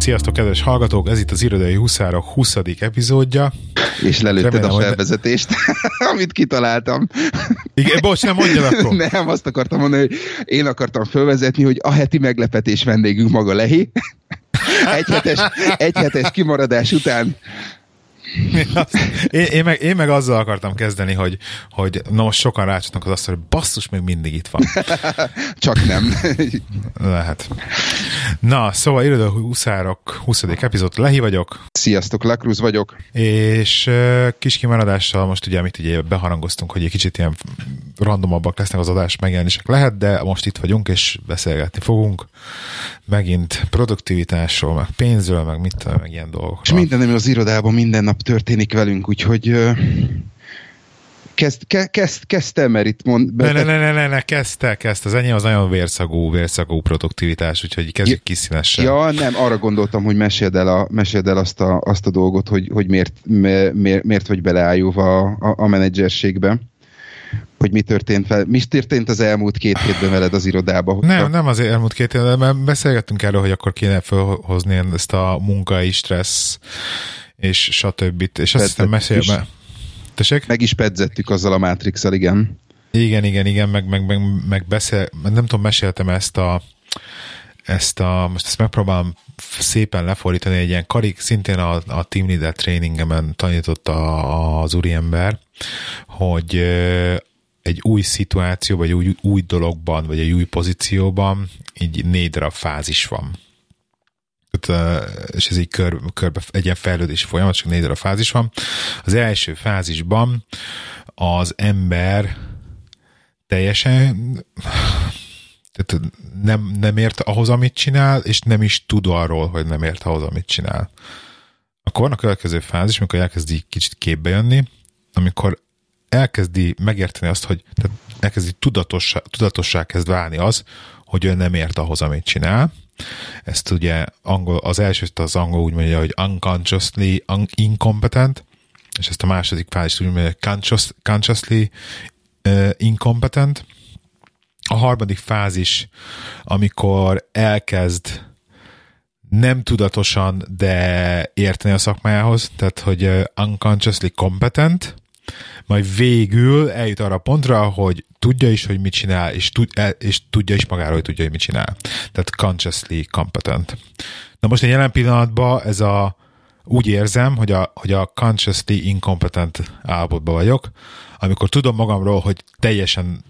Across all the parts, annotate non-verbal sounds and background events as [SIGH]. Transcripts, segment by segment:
Sziasztok, kedves hallgatók! Ez itt az Irodai Huszárok 20. epizódja. És lelőtted Remélem, a felvezetést, [LAUGHS] amit kitaláltam. Igen, bocs, nem mondjad akkor. [LAUGHS] nem, azt akartam mondani, hogy én akartam felvezetni, hogy a heti meglepetés vendégünk maga Lehi. [LAUGHS] Egyhetes, egyhetes kimaradás után én, én, meg, én meg azzal akartam kezdeni, hogy, hogy na most sokan rácsatnak az azt, hogy basszus, még mindig itt van. [LAUGHS] Csak nem. Lehet. Na, szóval Irodó Huszárok 20. epizód, Lehi vagyok. Sziasztok, Lakruz vagyok. És uh, kis kimaradással most ugye, amit ugye beharangoztunk, hogy egy kicsit ilyen randomabbak lesznek az adás megjelenések lehet, de most itt vagyunk, és beszélgetni fogunk. Megint produktivitásról, meg pénzről, meg mit meg ilyen dolgok. És minden, ami az irodában minden nap történik velünk, úgyhogy kezd, ke, kezd, kezdte, mert itt mond... Ne, ne, ne, ne, ne, ne, kezdte, kezdte. Az enyém az nagyon vérszagú, vérszagú produktivitás, úgyhogy kezdjük kiszínesen. Ja, nem, arra gondoltam, hogy meséld el, a, meséld el azt, a, azt a dolgot, hogy, hogy miért, miért, miért vagy beleálljóva a, a, a menedzserségbe hogy mi történt, fel, mi történt az elmúlt két hétben veled az irodába? Nem, nem az elmúlt két hétben, mert beszélgettünk erről, hogy akkor kéne felhozni ezt a munkai stressz és stb. És azt hiszem mesélve... Tessék? Meg is pedzettük azzal a matrix igen. Igen, igen, igen, meg, meg, meg, meg beszél, nem tudom, meséltem ezt a ezt a, most ezt megpróbálom szépen lefordítani, egy ilyen karik, szintén a, a Team Leader tréningemen tanította az úriember, hogy egy új szituáció, vagy új, új dologban, vagy egy új pozícióban így négy darab fázis van. És ez így kör, körbe, egy ilyen fejlődési folyamat, csak négy darab fázis van. Az első fázisban az ember teljesen tehát nem, nem ért ahhoz, amit csinál, és nem is tud arról, hogy nem ért ahhoz, amit csinál. Akkor van a következő fázis, amikor elkezdi kicsit képbe jönni, amikor elkezdi megérteni azt, hogy tehát elkezdi tudatossá, tudatossá kezd válni az, hogy ő nem ért ahhoz, amit csinál. Ezt ugye angol, az első az angol úgy mondja, hogy unconsciously un, incompetent, és ezt a második fázis úgy mondja, hogy conscious, consciously uh, incompetent. A harmadik fázis, amikor elkezd nem tudatosan, de érteni a szakmájához, tehát hogy unconsciously competent, majd végül eljut arra a pontra, hogy tudja is, hogy mit csinál, és, tud, és tudja is magáról, hogy tudja, hogy mit csinál. Tehát consciously competent. Na most a jelen pillanatban ez a úgy érzem, hogy a, hogy a consciously incompetent állapotban vagyok, amikor tudom magamról, hogy teljesen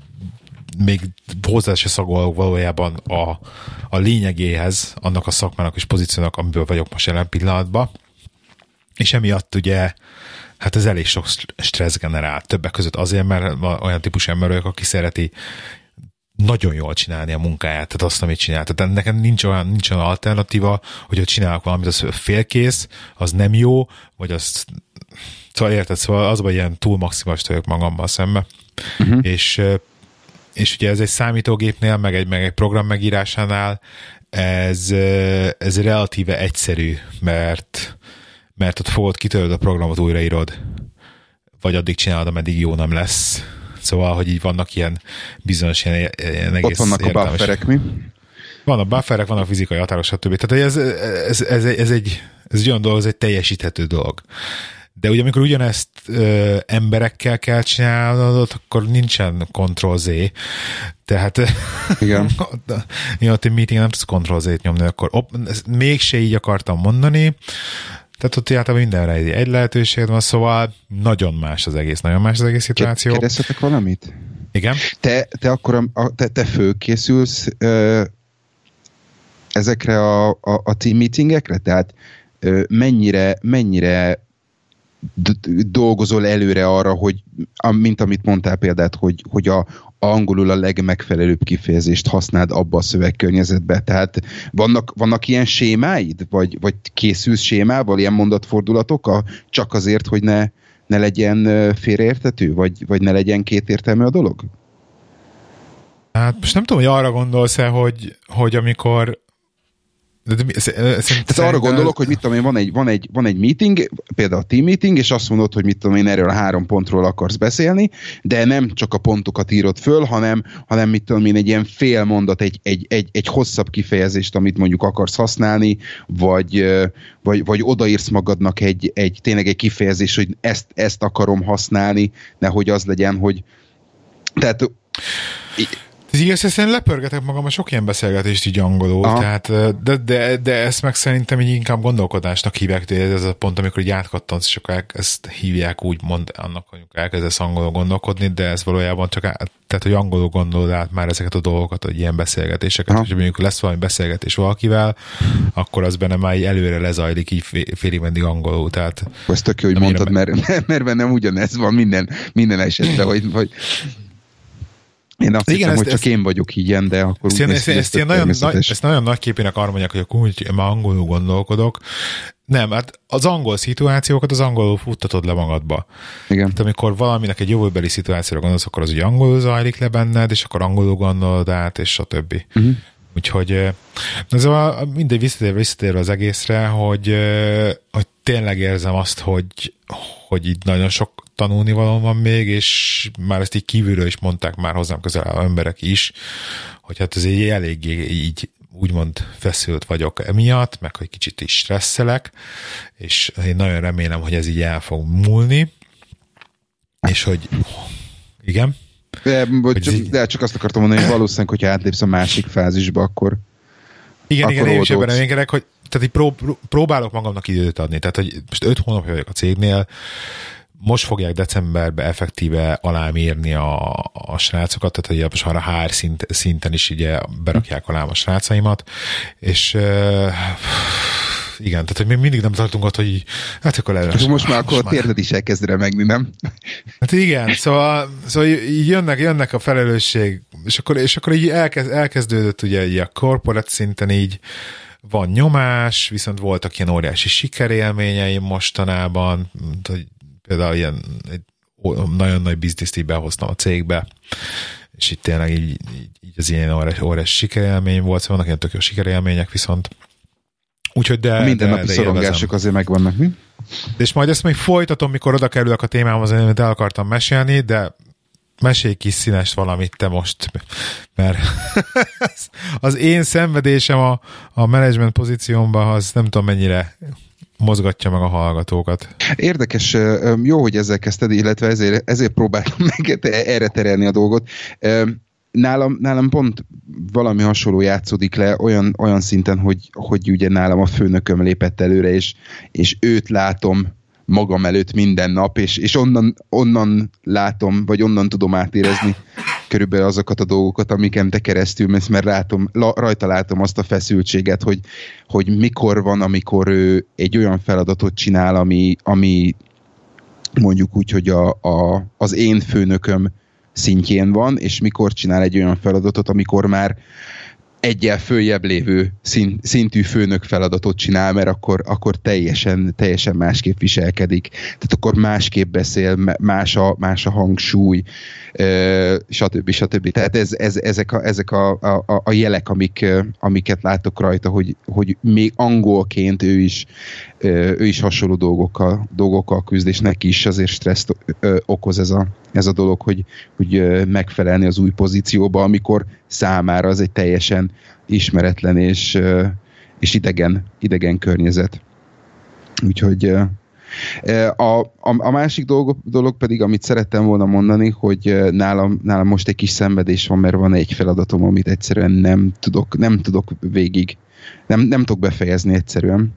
még hozzá se szagolok valójában a, a lényegéhez, annak a szakmának és pozíciónak, amiből vagyok most jelen pillanatban. És emiatt ugye hát ez elég sok stressz generál. Többek között azért, mert olyan típusú ember vagyok, aki szereti nagyon jól csinálni a munkáját, tehát azt, amit csinál. Tehát nekem nincs olyan, nincs olyan alternatíva, hogy csinálok valamit, az félkész, az nem jó, vagy az Szóval érted, szóval az, hogy ilyen túl maximális vagyok magammal szembe. Uh-huh. És, és ugye ez egy számítógépnél, meg egy, meg egy program megírásánál ez, ez relatíve egyszerű, mert mert ott fogod, kitöröd a programot, újraírod, vagy addig csinálod, ameddig jó nem lesz. Szóval, hogy így vannak ilyen bizonyos ilyen, ilyen egész Ott vannak értelmes. a bufferek, mi? Vannak bufferek, vannak fizikai határok, stb. Tehát ez, ez, ez, ez, egy, ez egy olyan dolog, ez egy teljesíthető dolog. De ugye amikor ugyanezt ö, emberekkel kell csinálnod, akkor nincsen Ctrl-Z. Tehát Igen. [LAUGHS] ja, a meeting nem tudsz Ctrl-Z-t nyomni, akkor op, mégse így akartam mondani, tehát ott általában mindenre egy, egy lehetőség van, szóval nagyon más az egész, nagyon más az egész szituáció. Kérdezhetek valamit? Igen. Te, te akkor a, te, te főkészülsz ö, ezekre a, a, a team meetingekre? Tehát ö, mennyire, mennyire dolgozol előre arra, hogy mint amit mondtál példát, hogy, hogy a, angolul a legmegfelelőbb kifejezést használd abba a szövegkörnyezetbe. Tehát vannak, vannak ilyen sémáid, vagy, vagy készülsz sémával, ilyen mondatfordulatok, csak azért, hogy ne, ne legyen félreértető, vagy, vagy ne legyen kétértelmű a dolog? Hát most nem tudom, hogy arra gondolsz-e, hogy, hogy amikor De, de, Tehát arra gondolok, hogy mit tudom én, van egy, van, egy, van egy meeting, például a team meeting, és azt mondod, hogy mit tudom én, erről a három pontról akarsz beszélni, de nem csak a pontokat írod föl, hanem, hanem mit tudom én, egy ilyen fél mondat, egy, egy, egy, egy hosszabb kifejezést, amit mondjuk akarsz használni, vagy, vagy, vagy odaírsz magadnak egy, egy tényleg egy kifejezés, hogy ezt, ezt akarom használni, nehogy az legyen, hogy tehát igaz, ezt én lepörgetek magam a sok ilyen beszélgetést így angolul, Aha. tehát, de, de, de, ezt meg szerintem így inkább gondolkodásnak hívják, ez a pont, amikor így átkattansz, és akkor ezt hívják úgy mond annak, hogy elkezdesz angolul gondolkodni, de ez valójában csak át, tehát, hogy angolul gondolod át már ezeket a dolgokat, hogy ilyen beszélgetéseket, Aha. hogy mondjuk lesz valami beszélgetés valakivel, akkor az benne már előre lezajlik így félig mendig angolul, tehát... Ezt tök jó, hogy mondtad, mert, mert bennem ugyanez van minden, minden esetben, hogy, hogy én azt Igen, hiszem, ezt, hogy csak ezt, én vagyok ilyen, de akkor ezt, úgy ezt, ezt, ezt, nagyon nagy, ezt nagyon nagy képének arra mondják, hogy akkor úgy már angolul gondolkodok. Nem, hát az angol szituációkat az angolul futtatod le magadba. Igen. Tehát amikor valaminek egy jövőbeli szituációra gondolsz, akkor az úgy angolul zajlik le benned, és akkor angolul gondolod át, és a többi. Uh-huh. Úgyhogy ez a, mindegy visszatérve, visszatérve az egészre, hogy, hogy tényleg érzem azt, hogy, hogy itt nagyon sok tanulni való van még, és már ezt így kívülről is mondták már hozzám közel álló emberek is, hogy hát ez egy eléggé így úgymond feszült vagyok emiatt, meg hogy kicsit is stresszelek, és én nagyon remélem, hogy ez így el fog múlni, és hogy igen. De, csak, de csak azt akartam mondani, hogy valószínűleg, hogyha átlépsz a másik fázisba, akkor igen, akkor igen, én is ebben reménykedek, hogy tehát így prób, próbálok magamnak időt adni. Tehát, hogy most öt hónapja vagyok a cégnél, most fogják decemberbe effektíve alámírni a, a srácokat, tehát hogy most arra HR szint, szinten is ugye berakják alá a srácaimat, és igen, tehát hogy még mindig nem tartunk ott, hogy hát akkor le. Most, most már akkor a térded is elkezd remegni, nem? Hát igen, szóval, szóval így jönnek, jönnek a felelősség, és akkor, és akkor így elkezd, elkezdődött ugye így a corporate szinten így van nyomás, viszont voltak ilyen óriási sikerélményeim mostanában, hogy például ilyen egy nagyon nagy bizniszt így behoztam a cégbe, és itt tényleg így, így, így az ilyen óriás, óriás sikerélmény volt, szóval vannak ilyen tök jó sikerélmények viszont. Úgyhogy de... Minden napi szorongások azért megvannak, mi? És majd ezt még folytatom, mikor oda kerülök a témámhoz, amit el akartam mesélni, de mesélj kis színes valamit te most, mert [LAUGHS] az én szenvedésem a, a management pozíciómban, az nem tudom mennyire mozgatja meg a hallgatókat. Érdekes, jó, hogy ezzel kezdted, illetve ezért, ezért próbáltam [LAUGHS] meg erre terelni a dolgot. Nálam, nálam pont valami hasonló játszódik le olyan, olyan szinten, hogy, hogy ugye nálam a főnököm lépett előre, és, és őt látom magam előtt minden nap, és, és onnan, onnan látom, vagy onnan tudom átérezni körülbelül azokat a dolgokat, amiken te keresztül mész, mert látom, la, rajta látom azt a feszültséget, hogy, hogy mikor van, amikor ő egy olyan feladatot csinál, ami, ami mondjuk úgy, hogy a, a, az én főnököm szintjén van, és mikor csinál egy olyan feladatot, amikor már egyel följebb lévő szint, szintű főnök feladatot csinál, mert akkor, akkor teljesen, teljesen másképp viselkedik. Tehát akkor másképp beszél, más a, más a hangsúly, stb. stb. Tehát ez, ez, ezek, a, ezek a, a, a jelek, amik, amiket látok rajta, hogy, hogy még angolként ő is, ő is hasonló dolgokkal, dolgokkal küzd, és neki is azért stresszt okoz ez a, ez a dolog, hogy, hogy megfelelni az új pozícióba, amikor számára az egy teljesen ismeretlen és, és idegen, idegen környezet. Úgyhogy a, a, a másik dolog, dolog pedig, amit szerettem volna mondani, hogy nálam, nálam most egy kis szenvedés van, mert van egy feladatom, amit egyszerűen nem tudok, nem tudok végig, nem, nem tudok befejezni egyszerűen.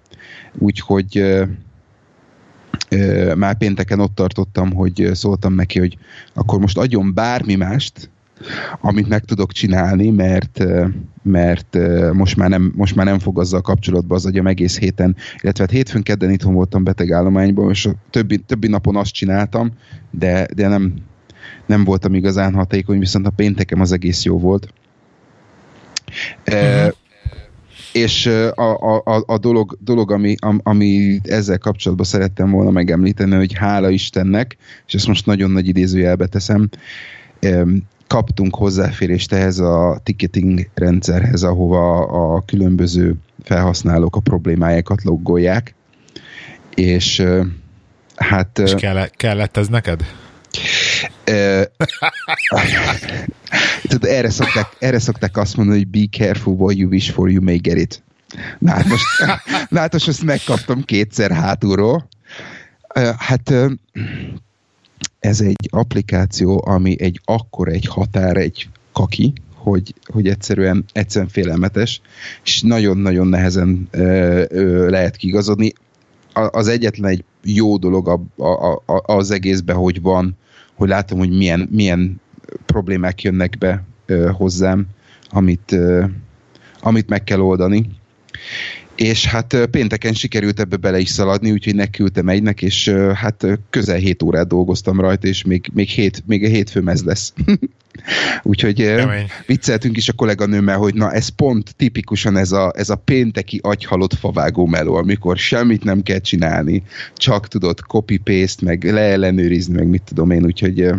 Úgyhogy már pénteken ott tartottam, hogy szóltam neki, hogy akkor most adjon bármi mást, amit meg tudok csinálni, mert, mert most, már nem, most már nem fog azzal kapcsolatba az agyam egész héten, illetve hát hétfőn kedden itthon voltam betegállományban, és a többi, többi napon azt csináltam, de, de nem, nem voltam igazán hatékony, viszont a péntekem az egész jó volt. Uh-huh. és a, a, a dolog, dolog ami, ami ezzel kapcsolatban szerettem volna megemlíteni, hogy hála Istennek, és ezt most nagyon nagy idézőjelbe teszem, kaptunk hozzáférést ehhez a ticketing rendszerhez, ahova a különböző felhasználók a problémájákat loggolják, és hát... És kellett, kellett ez neked? tudod, erre szokták, erre szokták azt mondani, hogy be careful what you wish for, you may get it. Na hát most, [LAUGHS] na hát most ezt megkaptam kétszer hátulról. Hát ez egy applikáció, ami egy akkor egy határ, egy kaki, hogy, hogy egyszerűen, egyszerűen félelmetes, és nagyon-nagyon nehezen ö, ö, lehet kigazodni. Az egyetlen egy jó dolog a, a, a, az egészben, hogy van, hogy látom, hogy milyen, milyen problémák jönnek be ö, hozzám, amit, ö, amit meg kell oldani. És hát pénteken sikerült ebbe bele is szaladni, úgyhogy neküldtem egynek, és hát közel 7 órát dolgoztam rajta, és még, még, hét, még a hétfőm ez lesz. [LAUGHS] úgyhogy Kemény. vicceltünk is a kolléganőmmel, hogy na ez pont tipikusan ez a, ez a pénteki agyhalott favágó meló, amikor semmit nem kell csinálni, csak tudod copy-paste, meg leellenőrizni, meg mit tudom én, úgyhogy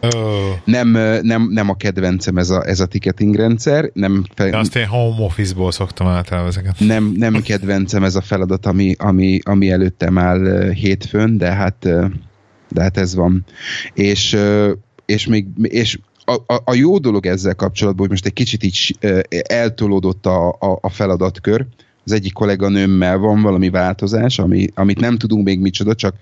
Oh. Nem, nem, nem a kedvencem ez a, ez a ticketing rendszer. Nem fe... De azt én home office-ból szoktam általában ezeket. Nem, nem [LAUGHS] kedvencem ez a feladat, ami, ami, ami előttem áll hétfőn, de hát, de hát ez van. És, és, még, és a, a, a jó dolog ezzel kapcsolatban, hogy most egy kicsit így eltolódott a, a, a feladatkör, az egyik kolléganőmmel van valami változás, ami, amit nem tudunk még micsoda, csak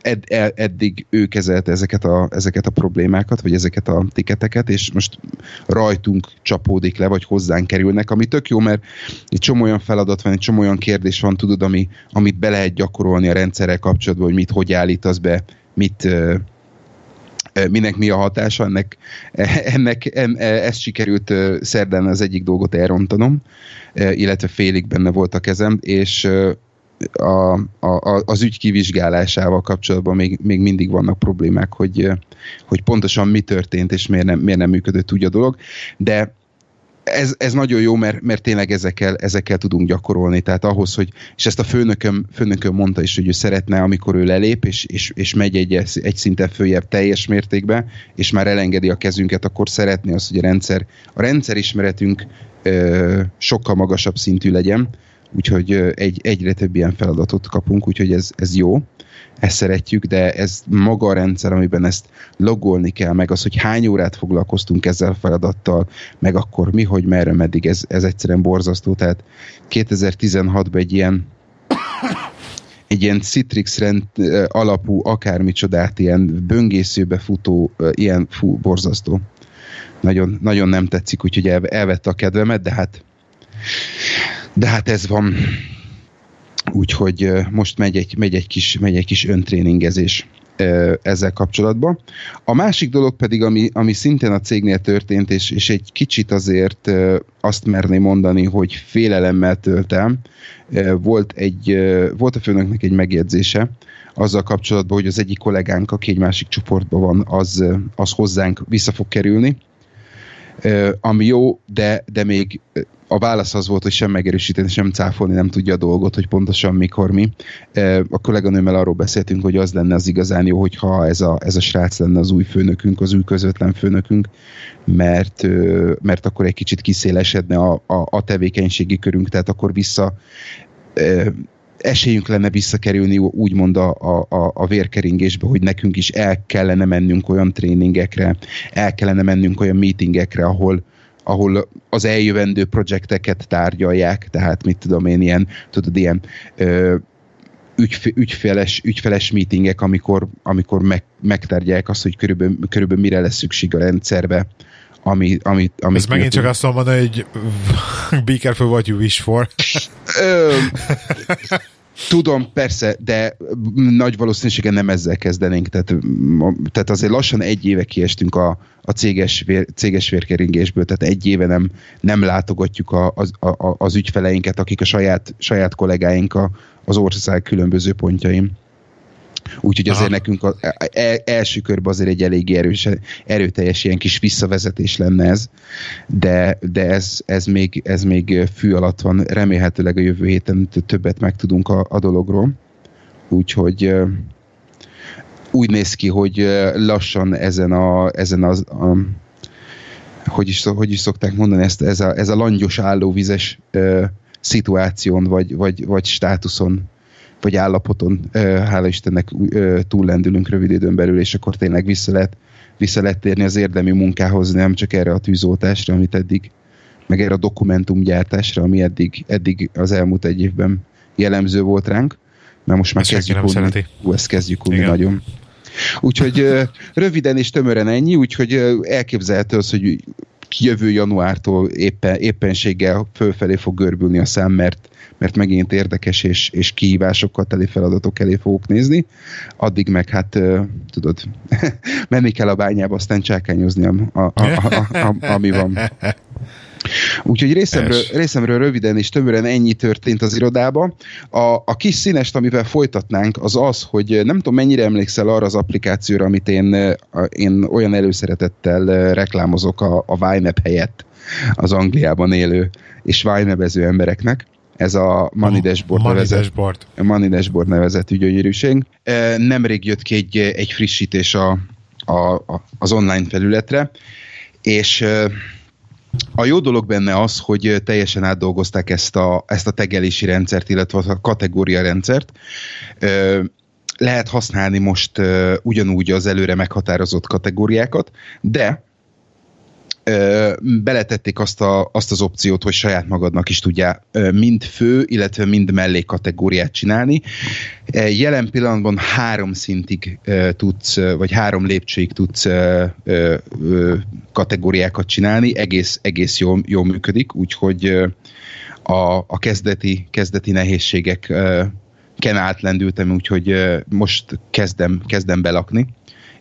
ed, ed, eddig ő kezelte ezeket a, ezeket a problémákat, vagy ezeket a tiketeket, és most rajtunk csapódik le, vagy hozzánk kerülnek, ami tök jó, mert egy csomó olyan feladat van, egy csomó olyan kérdés van, tudod, ami, amit be lehet gyakorolni a rendszerrel kapcsolatban, hogy mit hogy állítasz be, mit, minek mi a hatása, ennek, ennek en, ezt sikerült szerdán az egyik dolgot elrontanom, illetve félig benne volt a kezem, és a, a, az ügy kivizsgálásával kapcsolatban még, még mindig vannak problémák, hogy, hogy pontosan mi történt, és miért nem, miért nem működött úgy a dolog, de ez, ez nagyon jó, mert, mert tényleg ezekkel, ezekkel tudunk gyakorolni, tehát ahhoz, hogy, és ezt a főnököm, főnököm mondta is, hogy ő szeretne, amikor ő lelép, és, és, és megy egy, egy szinten följebb teljes mértékben, és már elengedi a kezünket, akkor szeretné azt, hogy a rendszer, a rendszerismeretünk ö, sokkal magasabb szintű legyen, úgyhogy egy, egyre több ilyen feladatot kapunk, úgyhogy ez, ez jó, ezt szeretjük, de ez maga a rendszer, amiben ezt logolni kell, meg az, hogy hány órát foglalkoztunk ezzel a feladattal, meg akkor mi, hogy merre, meddig, ez, ez egyszerűen borzasztó. Tehát 2016-ban egy ilyen egy ilyen Citrix rend alapú akármicsodát, ilyen böngészőbe futó, ilyen fú, borzasztó. Nagyon, nagyon nem tetszik, úgyhogy el, elvette a kedvemet, de hát de hát ez van. Úgyhogy most megy egy, megy egy, kis, megy egy kis öntréningezés ezzel kapcsolatban. A másik dolog pedig, ami, ami szintén a cégnél történt, és, és egy kicsit azért azt merném mondani, hogy félelemmel töltem, volt, egy, volt a főnöknek egy megjegyzése, azzal kapcsolatban, hogy az egyik kollégánk, aki egy másik csoportban van, az, az hozzánk vissza fog kerülni, ami jó, de, de még a válasz az volt, hogy sem megerősíteni, sem cáfolni nem tudja a dolgot, hogy pontosan mikor mi. A kolléganőmmel arról beszéltünk, hogy az lenne az igazán jó, hogyha ez a, ez a srác lenne az új főnökünk, az új közvetlen főnökünk, mert, mert akkor egy kicsit kiszélesedne a, a, a tevékenységi körünk, tehát akkor vissza esélyünk lenne visszakerülni úgymond a, a, a vérkeringésbe, hogy nekünk is el kellene mennünk olyan tréningekre, el kellene mennünk olyan meetingekre, ahol, ahol az eljövendő projekteket tárgyalják, tehát mit tudom én, ilyen, tudod, ilyen ö, ügyf, ügyfeles, ügyfeles meetingek, amikor, amikor meg, megtárgyalják azt, hogy körülbelül, körülbelül mire lesz szükség a rendszerbe, ami, ami, ami Ez megint csak azt mondom, hogy be careful what you wish for. [LAUGHS] Tudom, persze, de nagy valószínűséggel nem ezzel kezdenénk. Tehát, tehát azért lassan egy éve kiestünk a, a céges, vér, céges vérkeringésből, tehát egy éve nem, nem látogatjuk a, a, a, az ügyfeleinket, akik a saját, saját kollégáink a, az ország különböző pontjain. Úgyhogy azért Aha. nekünk az e, első körben azért egy elég erős, erőteljes ilyen kis visszavezetés lenne ez, de, de ez, ez, még, ez még fű alatt van. Remélhetőleg a jövő héten többet megtudunk a, a dologról. Úgyhogy úgy néz ki, hogy lassan ezen a, ezen az, a, hogy is, hogy is szokták mondani ezt, ez a, ez a langyos állóvizes szituáción, vagy, vagy, vagy státuszon, vagy állapoton, hála Istennek túllendülünk rövid időn belül, és akkor tényleg vissza lehet, vissza lehet térni az érdemi munkához, nem csak erre a tűzoltásra, amit eddig, meg erre a dokumentumgyártásra, ami eddig, eddig az elmúlt egy évben jellemző volt ránk, mert most már ezt kezdjük unni. Hú, ezt kezdjük unni nagyon. Úgyhogy röviden és tömören ennyi, úgyhogy elképzelhető az, hogy jövő januártól éppen, éppenséggel fölfelé fog görbülni a szám, mert, mert megint érdekes és, és kihívásokkal teli feladatok elé fogok nézni. Addig meg hát, tudod, [LAUGHS] menni kell a bányába, aztán csákányozni, a, a, a, a, a, ami van. Úgyhogy részemről, részemről röviden és tömören ennyi történt az irodában. A, a kis színest, amivel folytatnánk, az az, hogy nem tudom, mennyire emlékszel arra az applikációra, amit én, én olyan előszeretettel reklámozok a, a YNAB helyett az Angliában élő és YNAB-ező embereknek ez a Money Dashboard, Money nevezett, Dashboard. Money Dashboard nevezetű gyönyörűség. Nemrég jött ki egy, egy frissítés a, a, az online felületre, és a jó dolog benne az, hogy teljesen átdolgozták ezt a, ezt a tegelési rendszert, illetve a kategória rendszert. Lehet használni most ugyanúgy az előre meghatározott kategóriákat, de beletették azt, a, azt az opciót, hogy saját magadnak is tudjál mind fő, illetve mind mellé kategóriát csinálni. Jelen pillanatban három szintig tudsz, vagy három lépcsőig tudsz kategóriákat csinálni, egész, egész jól, jól működik, úgyhogy a, a kezdeti, kezdeti nehézségek ken átlendültem, úgyhogy most kezdem, kezdem belakni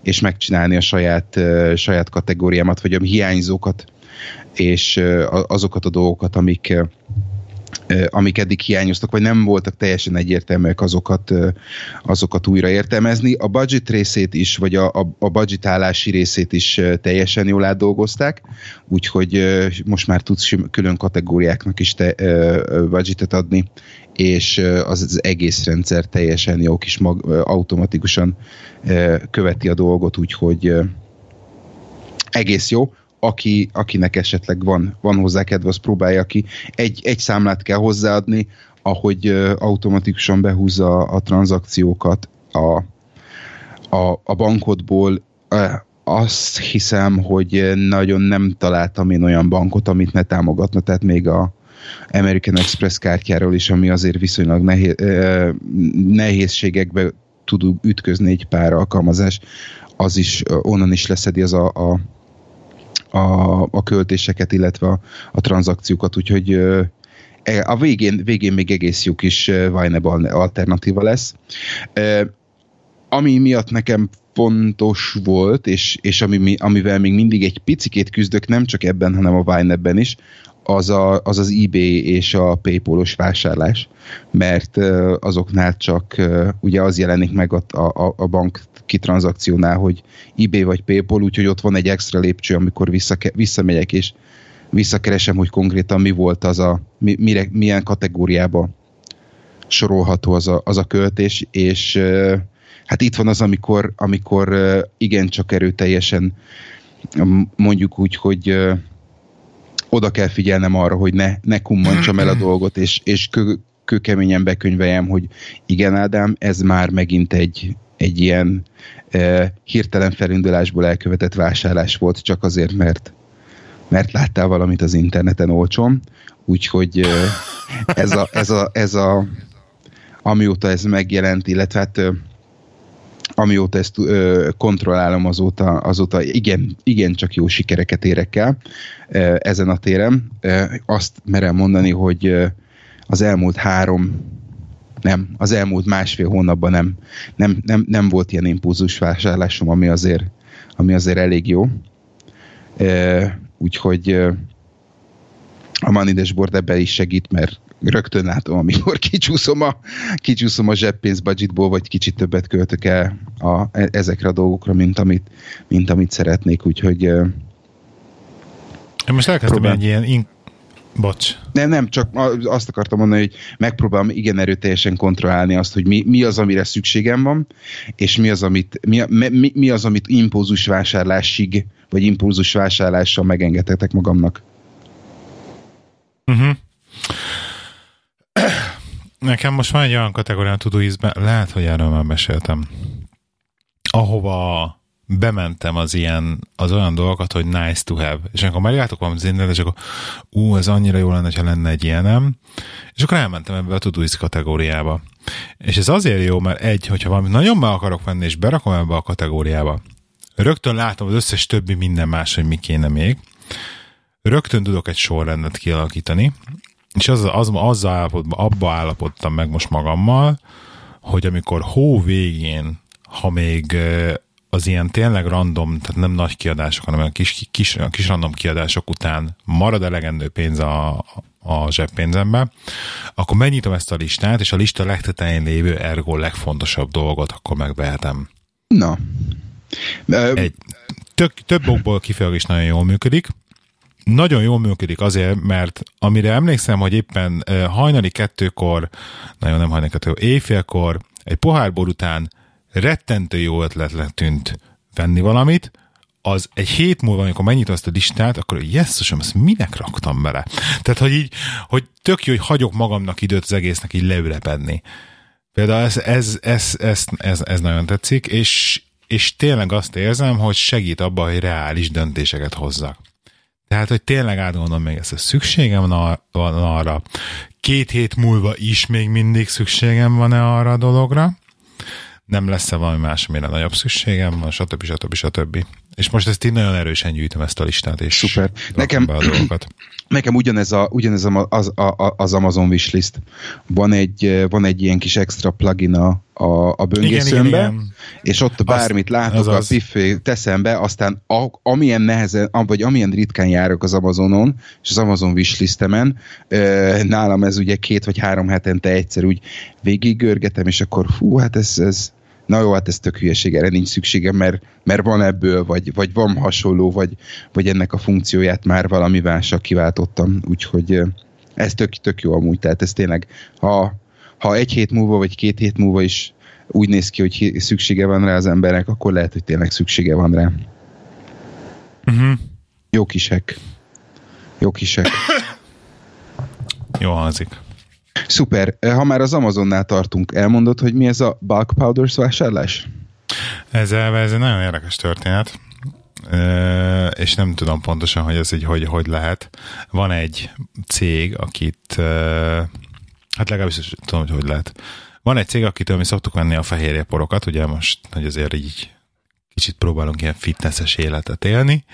és megcsinálni a saját, saját kategóriámat, vagy a hiányzókat, és azokat a dolgokat, amik, amik eddig hiányoztak, vagy nem voltak teljesen egyértelműek, azokat, azokat újra értelmezni. A budget részét is, vagy a, a, a budgetálási részét is teljesen jól átdolgozták, úgyhogy most már tudsz külön kategóriáknak is te, budgetet adni, és az, az egész rendszer teljesen jó kis mag, automatikusan követi a dolgot, úgyhogy egész jó. Aki, akinek esetleg van, van hozzá kedve, az próbálja ki. Egy, egy számlát kell hozzáadni, ahogy automatikusan behúzza a tranzakciókat a, a, a bankodból. Azt hiszem, hogy nagyon nem találtam én olyan bankot, amit ne támogatna, tehát még a, American Express kártyáról is, ami azért viszonylag nehéz, nehézségekbe tud ütközni egy pár alkalmazás, az is onnan is leszedi az a, a, a, a költéseket, illetve a, a tranzakciókat, úgyhogy e, a végén, végén még egész jó kis Wineb alternatíva lesz. Ami miatt nekem fontos volt, és, és ami, amivel még mindig egy picikét küzdök, nem csak ebben, hanem a Winebben is, az, a, az az eBay és a Paypal-os vásárlás, mert azoknál csak ugye az jelenik meg a, a, a bank kitranzakciónál, hogy eBay vagy Paypal, úgyhogy ott van egy extra lépcső, amikor vissza, visszamegyek és visszakeresem, hogy konkrétan mi volt az a, mi, mire, milyen kategóriába sorolható az a, az a költés, és hát itt van az, amikor, amikor igencsak erőteljesen mondjuk úgy, hogy oda kell figyelnem arra, hogy ne, ne kummancsam el a [CLEARS THROAT] dolgot, és, és kö, kőkeményen bekönyveljem, hogy igen, Ádám, ez már megint egy, egy ilyen e, hirtelen felindulásból elkövetett vásárlás volt, csak azért, mert mert láttál valamit az interneten olcsón, úgyhogy e, ez a, ez a, ez a amióta ez megjelent, illetve hát amióta ezt ö, kontrollálom, azóta, azóta igen, igen csak jó sikereket érek el ö, ezen a téren. Ö, azt merem mondani, hogy ö, az elmúlt három nem, az elmúlt másfél hónapban nem, nem, nem, nem volt ilyen impulzus vásárlásom, ami azért, ami azért elég jó. Ö, úgyhogy ö, a Money Dashboard ebben is segít, mert rögtön látom, amikor [LAUGHS] kicsúszom a, kicsúszom a zseppénz budgetból, vagy kicsit többet költök el a, e, ezekre a dolgokra, mint amit, mint amit szeretnék, úgyhogy én most elkezdtem próbál... egy ilyen in... Bocs. Nem, nem, csak azt akartam mondani, hogy megpróbálom igen erőteljesen kontrollálni azt, hogy mi, mi az, amire szükségem van, és mi az, amit, mi, mi, mi az, amit impulzus vásárlásig, vagy impulzus vásárlással megengedhetek magamnak. Uh-huh. Nekem most van egy olyan kategórián Todoist-ben, lehet, hogy erről már meséltem, ahova bementem az ilyen, az olyan dolgokat, hogy nice to have. És amikor meglátok valamit az internet, és akkor ú, ez annyira jó lenne, ha lenne egy ilyenem. És akkor elmentem ebbe a Todoist kategóriába. És ez azért jó, mert egy, hogyha valamit nagyon meg akarok venni, és berakom ebbe a kategóriába, rögtön látom az összes többi minden más, hogy mi kéne még, rögtön tudok egy sorrendet kialakítani, és az, az, azzal állapotban, abba állapodtam meg most magammal, hogy amikor hó végén, ha még az ilyen tényleg random, tehát nem nagy kiadások, hanem a kis, kis, kis random kiadások után marad elegendő pénz a, a zseppénzembe, akkor megnyitom ezt a listát, és a lista legtetején lévő ergo legfontosabb dolgot akkor megvehetem. Na. Egy, tök, több okból is nagyon jól működik. Nagyon jól működik azért, mert amire emlékszem, hogy éppen hajnali kettőkor, nagyon nem hajnali kettőkor, éjfélkor, egy pohárból után rettentő jó ötlet tűnt venni valamit, az egy hét múlva, amikor megnyitom ezt a listát, akkor jesszusom, ezt minek raktam bele? Tehát, hogy így, hogy tök jó, hogy hagyok magamnak időt az egésznek így leülepedni. Például ez, ez, ez, ez, ez, ez nagyon tetszik, és, és tényleg azt érzem, hogy segít abban, hogy reális döntéseket hozzak. Tehát, hogy tényleg átgondolom még ezt, hogy szükségem van arra, két hét múlva is még mindig szükségem van-e arra a dologra, nem lesz-e valami más, amire nagyobb szükségem van, stb. stb. stb. És most ezt így nagyon erősen gyűjtöm ezt a listát, és Szuper. Nekem, be a dolgokat. [CLEARS THROAT] Nekem ugyanez, a, ugyanez a, az, a, az Amazon wishlist. Van egy, van egy ilyen kis extra plugin a, a, a böngészőmbe, és ott bármit látok, az, az. a piffé teszem be, aztán a, amilyen nehezen, vagy amilyen ritkán járok az Amazonon, és az Amazon wishlistemen, nálam ez ugye két vagy három hetente egyszer úgy végiggörgetem, és akkor fú, hát ez, ez na jó, hát ez tök hülyeség, erre nincs szükségem, mert, mert van ebből, vagy, vagy van hasonló, vagy, vagy ennek a funkcióját már valamivel csak kiváltottam, úgyhogy ez tök, tök jó amúgy, tehát ez tényleg, ha, ha egy hét múlva, vagy két hét múlva is úgy néz ki, hogy szüksége van rá az embernek, akkor lehet, hogy tényleg szüksége van rá. Uh-huh. Jó kisek. Jó kisek. Jó hangzik. Szuper. Ha már az Amazonnál tartunk, elmondod, hogy mi ez a bulk powders vásárlás? Ez, ez egy nagyon érdekes történet, és nem tudom pontosan, hogy ez így hogy, hogy lehet. Van egy cég, akit, hát legalábbis tudom, hogy hogy lehet. Van egy cég, akitől mi szoktuk venni a fehérje porokat, ugye most, hogy azért így kicsit próbálunk ilyen fitnesses életet élni,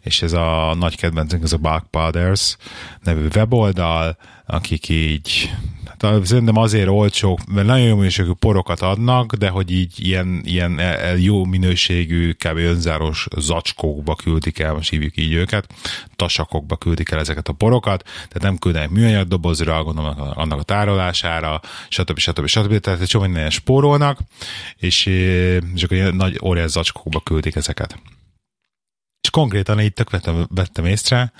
és ez a nagy kedvencünk, ez a Bulk Powders nevű weboldal, akik így szerintem azért olcsó, mert nagyon jó minőségű porokat adnak, de hogy így ilyen, ilyen e, e, jó minőségű, kb. önzáros zacskókba küldik el, most hívjuk így őket, tasakokba küldik el ezeket a porokat, tehát nem küldenek műanyag dobozra, gondolom annak a tárolására, stb. stb. stb. Tehát egy csomó minden spórolnak, és, és akkor ilyen nagy óriás zacskókba küldik ezeket. És konkrétan így tök vettem, vettem észre,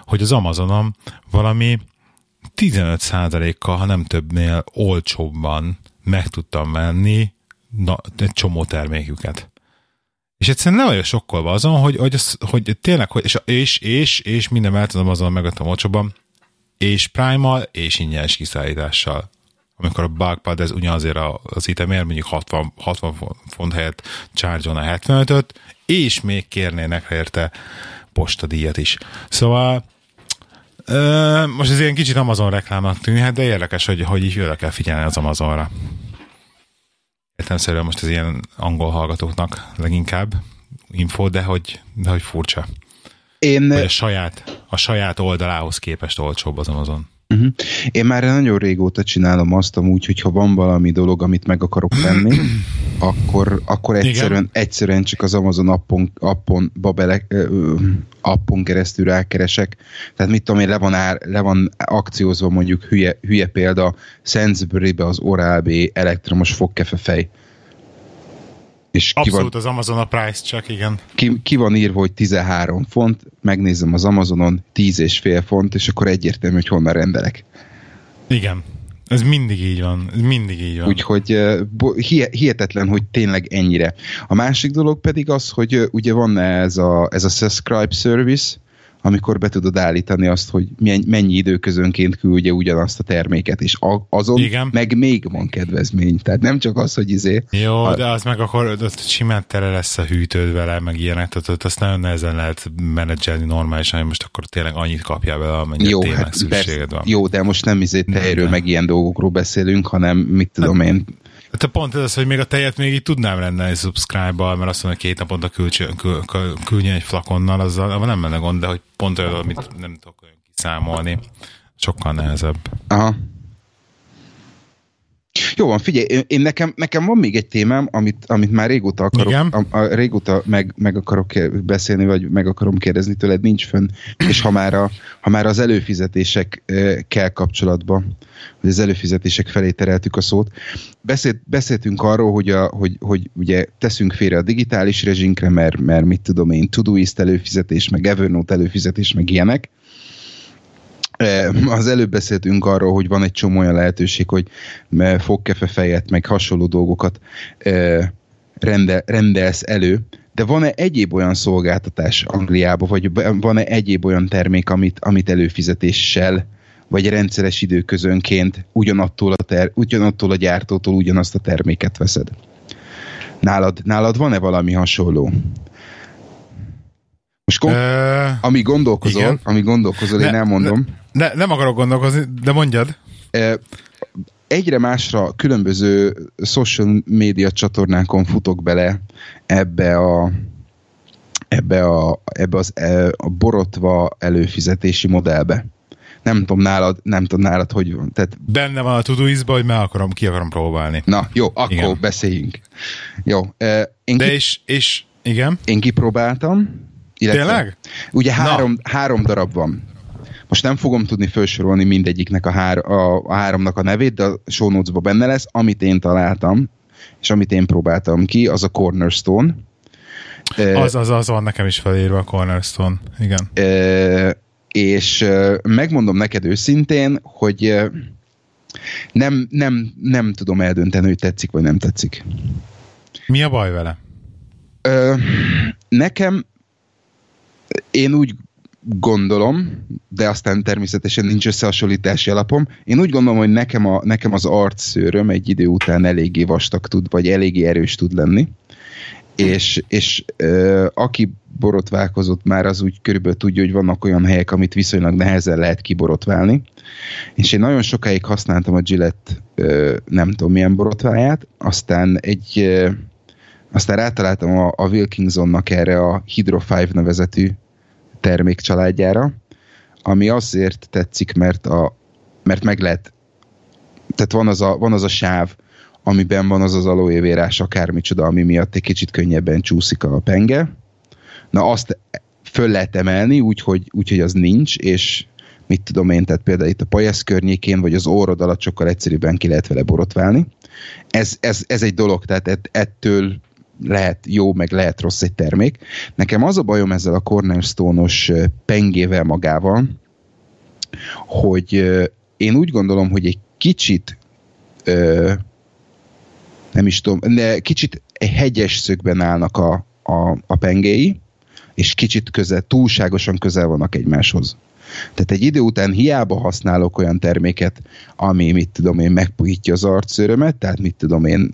hogy az Amazonon valami 15%-kal, ha nem többnél olcsóbban meg tudtam venni na, egy csomó terméküket. És egyszerűen nem vagyok sokkolva azon, hogy, hogy, az, hogy tényleg, hogy, és, és, és, és minden mellett tudom azon megadtam olcsóban, és Prime-mal, és ingyenes kiszállítással. Amikor a Bugpad, ez ugyanazért az itemért, mondjuk 60, 60 font helyett charge a 75-öt, és még kérnének érte postadíjat is. Szóval Ö, most ez ilyen kicsit Amazon reklámnak tűnhet, de érdekes, hogy, hogy így oda kell figyelni az Amazonra. Értelmszerűen most ez ilyen angol hallgatóknak leginkább info, de hogy, de hogy furcsa. Én... Hogy a saját, a saját oldalához képest olcsóbb az Amazon. Uh-huh. Én már nagyon régóta csinálom azt amúgy, hogyha van valami dolog, amit meg akarok venni, [CLEARS THROAT] akkor, akkor egyszerűen, egyszerűen csak az Amazon appon, appon, bele, appon keresztül rákeresek. Tehát mit tudom én, le van, ár, le van akciózva mondjuk hülye, hülye példa Sainsbury-be az Oral-B elektromos fogkefefej. És Abszolút van, az Amazon a price csak, igen. Ki, ki van írva, hogy 13 font, megnézem az Amazonon 10 és fél font, és akkor egyértelmű, hogy honnan rendelek. Igen. Ez mindig így van. Ez mindig így van. Úgyhogy hihetetlen, hogy tényleg ennyire. A másik dolog pedig az, hogy ugye van ez a, ez a subscribe service, amikor be tudod állítani azt, hogy mennyi időközönként küldje ugyanazt a terméket, és azon Igen. meg még van kedvezmény. Tehát nem csak az, hogy izé... Jó, a... de az meg akkor ott simán tele lesz a hűtőd vele, meg ilyenek, tehát ott azt nagyon nehezen lehet menedzselni normálisan, hogy most akkor tényleg annyit kapja vele, amennyit jó, tényleg hát szükséged van. Jó, de most nem izé tejről, meg ilyen dolgokról beszélünk, hanem mit tudom hát, én, Hát a pont ez az, hogy még a tejet még így tudnám rendelni subscribe-bal, mert azt mondja, hogy két naponta küldjön egy flakonnal, azzal nem menne gond, de hogy pont olyan, amit nem tudok olyan kiszámolni, sokkal nehezebb. Aha. Jó van, figyelj, én nekem, nekem van még egy témám, amit, amit már régóta akarok, a, a, régóta meg, meg akarok beszélni, vagy meg akarom kérdezni tőled, nincs fönn, és ha már, a, ha már az előfizetésekkel kapcsolatban, hogy az előfizetések felé tereltük a szót, beszélt, beszéltünk arról, hogy, a, hogy, hogy ugye teszünk félre a digitális rezsinkre, mert, mert mit tudom én, Todoist előfizetés, meg Evernote előfizetés, meg ilyenek, az előbb beszéltünk arról, hogy van egy csomó olyan lehetőség, hogy fogkefe fejet, meg hasonló dolgokat rendel, rendelsz elő, de van-e egyéb olyan szolgáltatás Angliában, vagy van-e egyéb olyan termék, amit, amit előfizetéssel, vagy rendszeres időközönként ugyanattól a, ter, ugyanattól a gyártótól ugyanazt a terméket veszed? Nálad, nálad van-e valami hasonló? Most kon- uh, ami gondolkozol, igen. ami gondolkozol, ne, én elmondom. Ne, ne, nem akarok gondolkozni, de mondjad. Egyre másra különböző social média csatornákon futok bele ebbe a ebbe, a, ebbe az, a borotva előfizetési modellbe. Nem tudom nálad, nem tudom nálad, hogy van. Tehát... Benne van a Todoist hogy meg akarom, ki akarom próbálni. Na, jó, akkor igen. beszéljünk. Jó. Én De ki... és, és, igen? Én kipróbáltam, illetve, Tényleg? Ugye három, három darab van. Most nem fogom tudni felsorolni mindegyiknek a, hár, a, a háromnak a nevét, de a show notes benne lesz. Amit én találtam, és amit én próbáltam ki, az a Cornerstone. Az, az, az van nekem is felírva a Cornerstone, igen. E, és megmondom neked őszintén, hogy nem, nem, nem tudom eldönteni, hogy tetszik vagy nem tetszik. Mi a baj vele? Nekem én úgy gondolom, de aztán természetesen nincs összehasonlítási alapom. Én úgy gondolom, hogy nekem, a, nekem az arcszőröm egy idő után eléggé vastag tud, vagy eléggé erős tud lenni. És, és ö, aki borotválkozott már, az úgy körülbelül tudja, hogy vannak olyan helyek, amit viszonylag nehezen lehet kiborotválni. És én nagyon sokáig használtam a Gillette ö, nem tudom milyen borotváját, aztán egy ö, aztán rátaláltam a, a Wilkinsonnak erre a Hydro 5 nevezetű termékcsaládjára, ami azért tetszik, mert, a, mert meg lehet, tehát van az, a, van az a sáv, amiben van az az aloe akármicsoda, ami miatt egy kicsit könnyebben csúszik a penge. Na azt föl lehet emelni, úgyhogy úgy, hogy az nincs, és mit tudom én, tehát például itt a pajasz környékén, vagy az órod alatt sokkal egyszerűbben ki lehet vele borotválni. Ez, ez, ez egy dolog, tehát ettől lehet jó, meg lehet rossz egy termék. Nekem az a bajom ezzel a Cornerstone-os pengével magával, hogy én úgy gondolom, hogy egy kicsit nem is tudom, de kicsit egy hegyes szögben állnak a, a, a pengéi, és kicsit közel, túlságosan közel vannak egymáshoz. Tehát egy idő után hiába használok olyan terméket, ami, mit tudom én, megpuhítja az arcőrömet, tehát mit tudom én,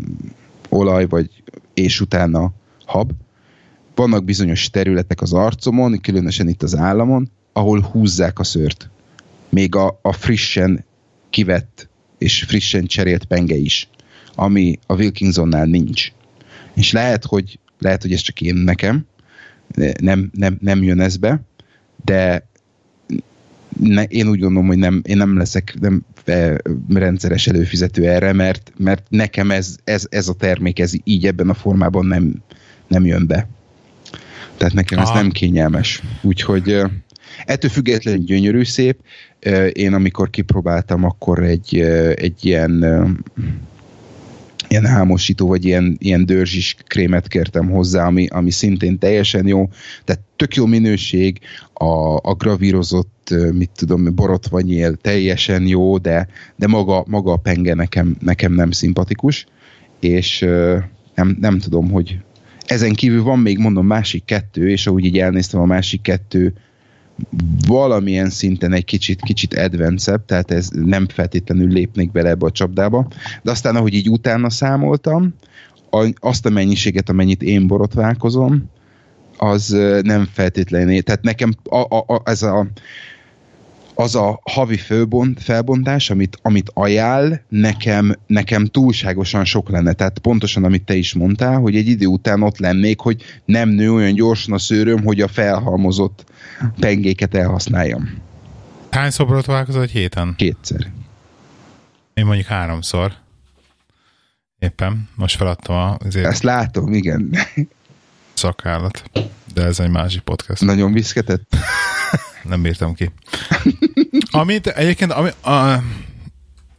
olaj, vagy és utána hab. Vannak bizonyos területek az arcomon, különösen itt az államon, ahol húzzák a szőrt. Még a, a frissen kivett és frissen cserélt penge is, ami a Wilkinsonnál nincs. És lehet, hogy, lehet, hogy ez csak én nekem, nem, nem, nem jön ez be, de ne, én úgy gondolom, hogy nem, én nem leszek nem rendszeres előfizető erre, mert, mert nekem ez, ez, ez a termék ez így ebben a formában nem, nem jön be. Tehát nekem Aha. ez nem kényelmes. Úgyhogy ettől függetlenül gyönyörű szép. Én amikor kipróbáltam, akkor egy, egy ilyen ilyen hámosító, vagy ilyen, ilyen dörzsis krémet kértem hozzá, ami, ami szintén teljesen jó. Tehát tök jó minőség, a, a gravírozott, mit tudom, borotvanyél teljesen jó, de, de maga, maga a penge nekem, nekem nem szimpatikus, és nem, nem tudom, hogy ezen kívül van még, mondom, másik kettő, és ahogy így elnéztem a másik kettő valamilyen szinten egy kicsit, kicsit advancebb, tehát ez nem feltétlenül lépnék bele ebbe a csapdába, de aztán ahogy így utána számoltam, azt a mennyiséget, amennyit én borotválkozom, az nem feltétlenül, tehát nekem a, a, a, ez a az a havi főbont, felbontás, amit, amit ajánl, nekem, nekem túlságosan sok lenne. Tehát pontosan, amit te is mondtál, hogy egy idő után ott lennék, hogy nem nő olyan gyorsan a szőröm, hogy a felhalmozott pengéket elhasználjam. Hány szobrot válkozott egy héten? Kétszer. Én mondjuk háromszor. Éppen. Most feladtam a... Azért Ezt látom, igen. Szakállat. De ez egy másik podcast. Nagyon viszketett? Nem bírtam ki. Amit egyébként, ami, a,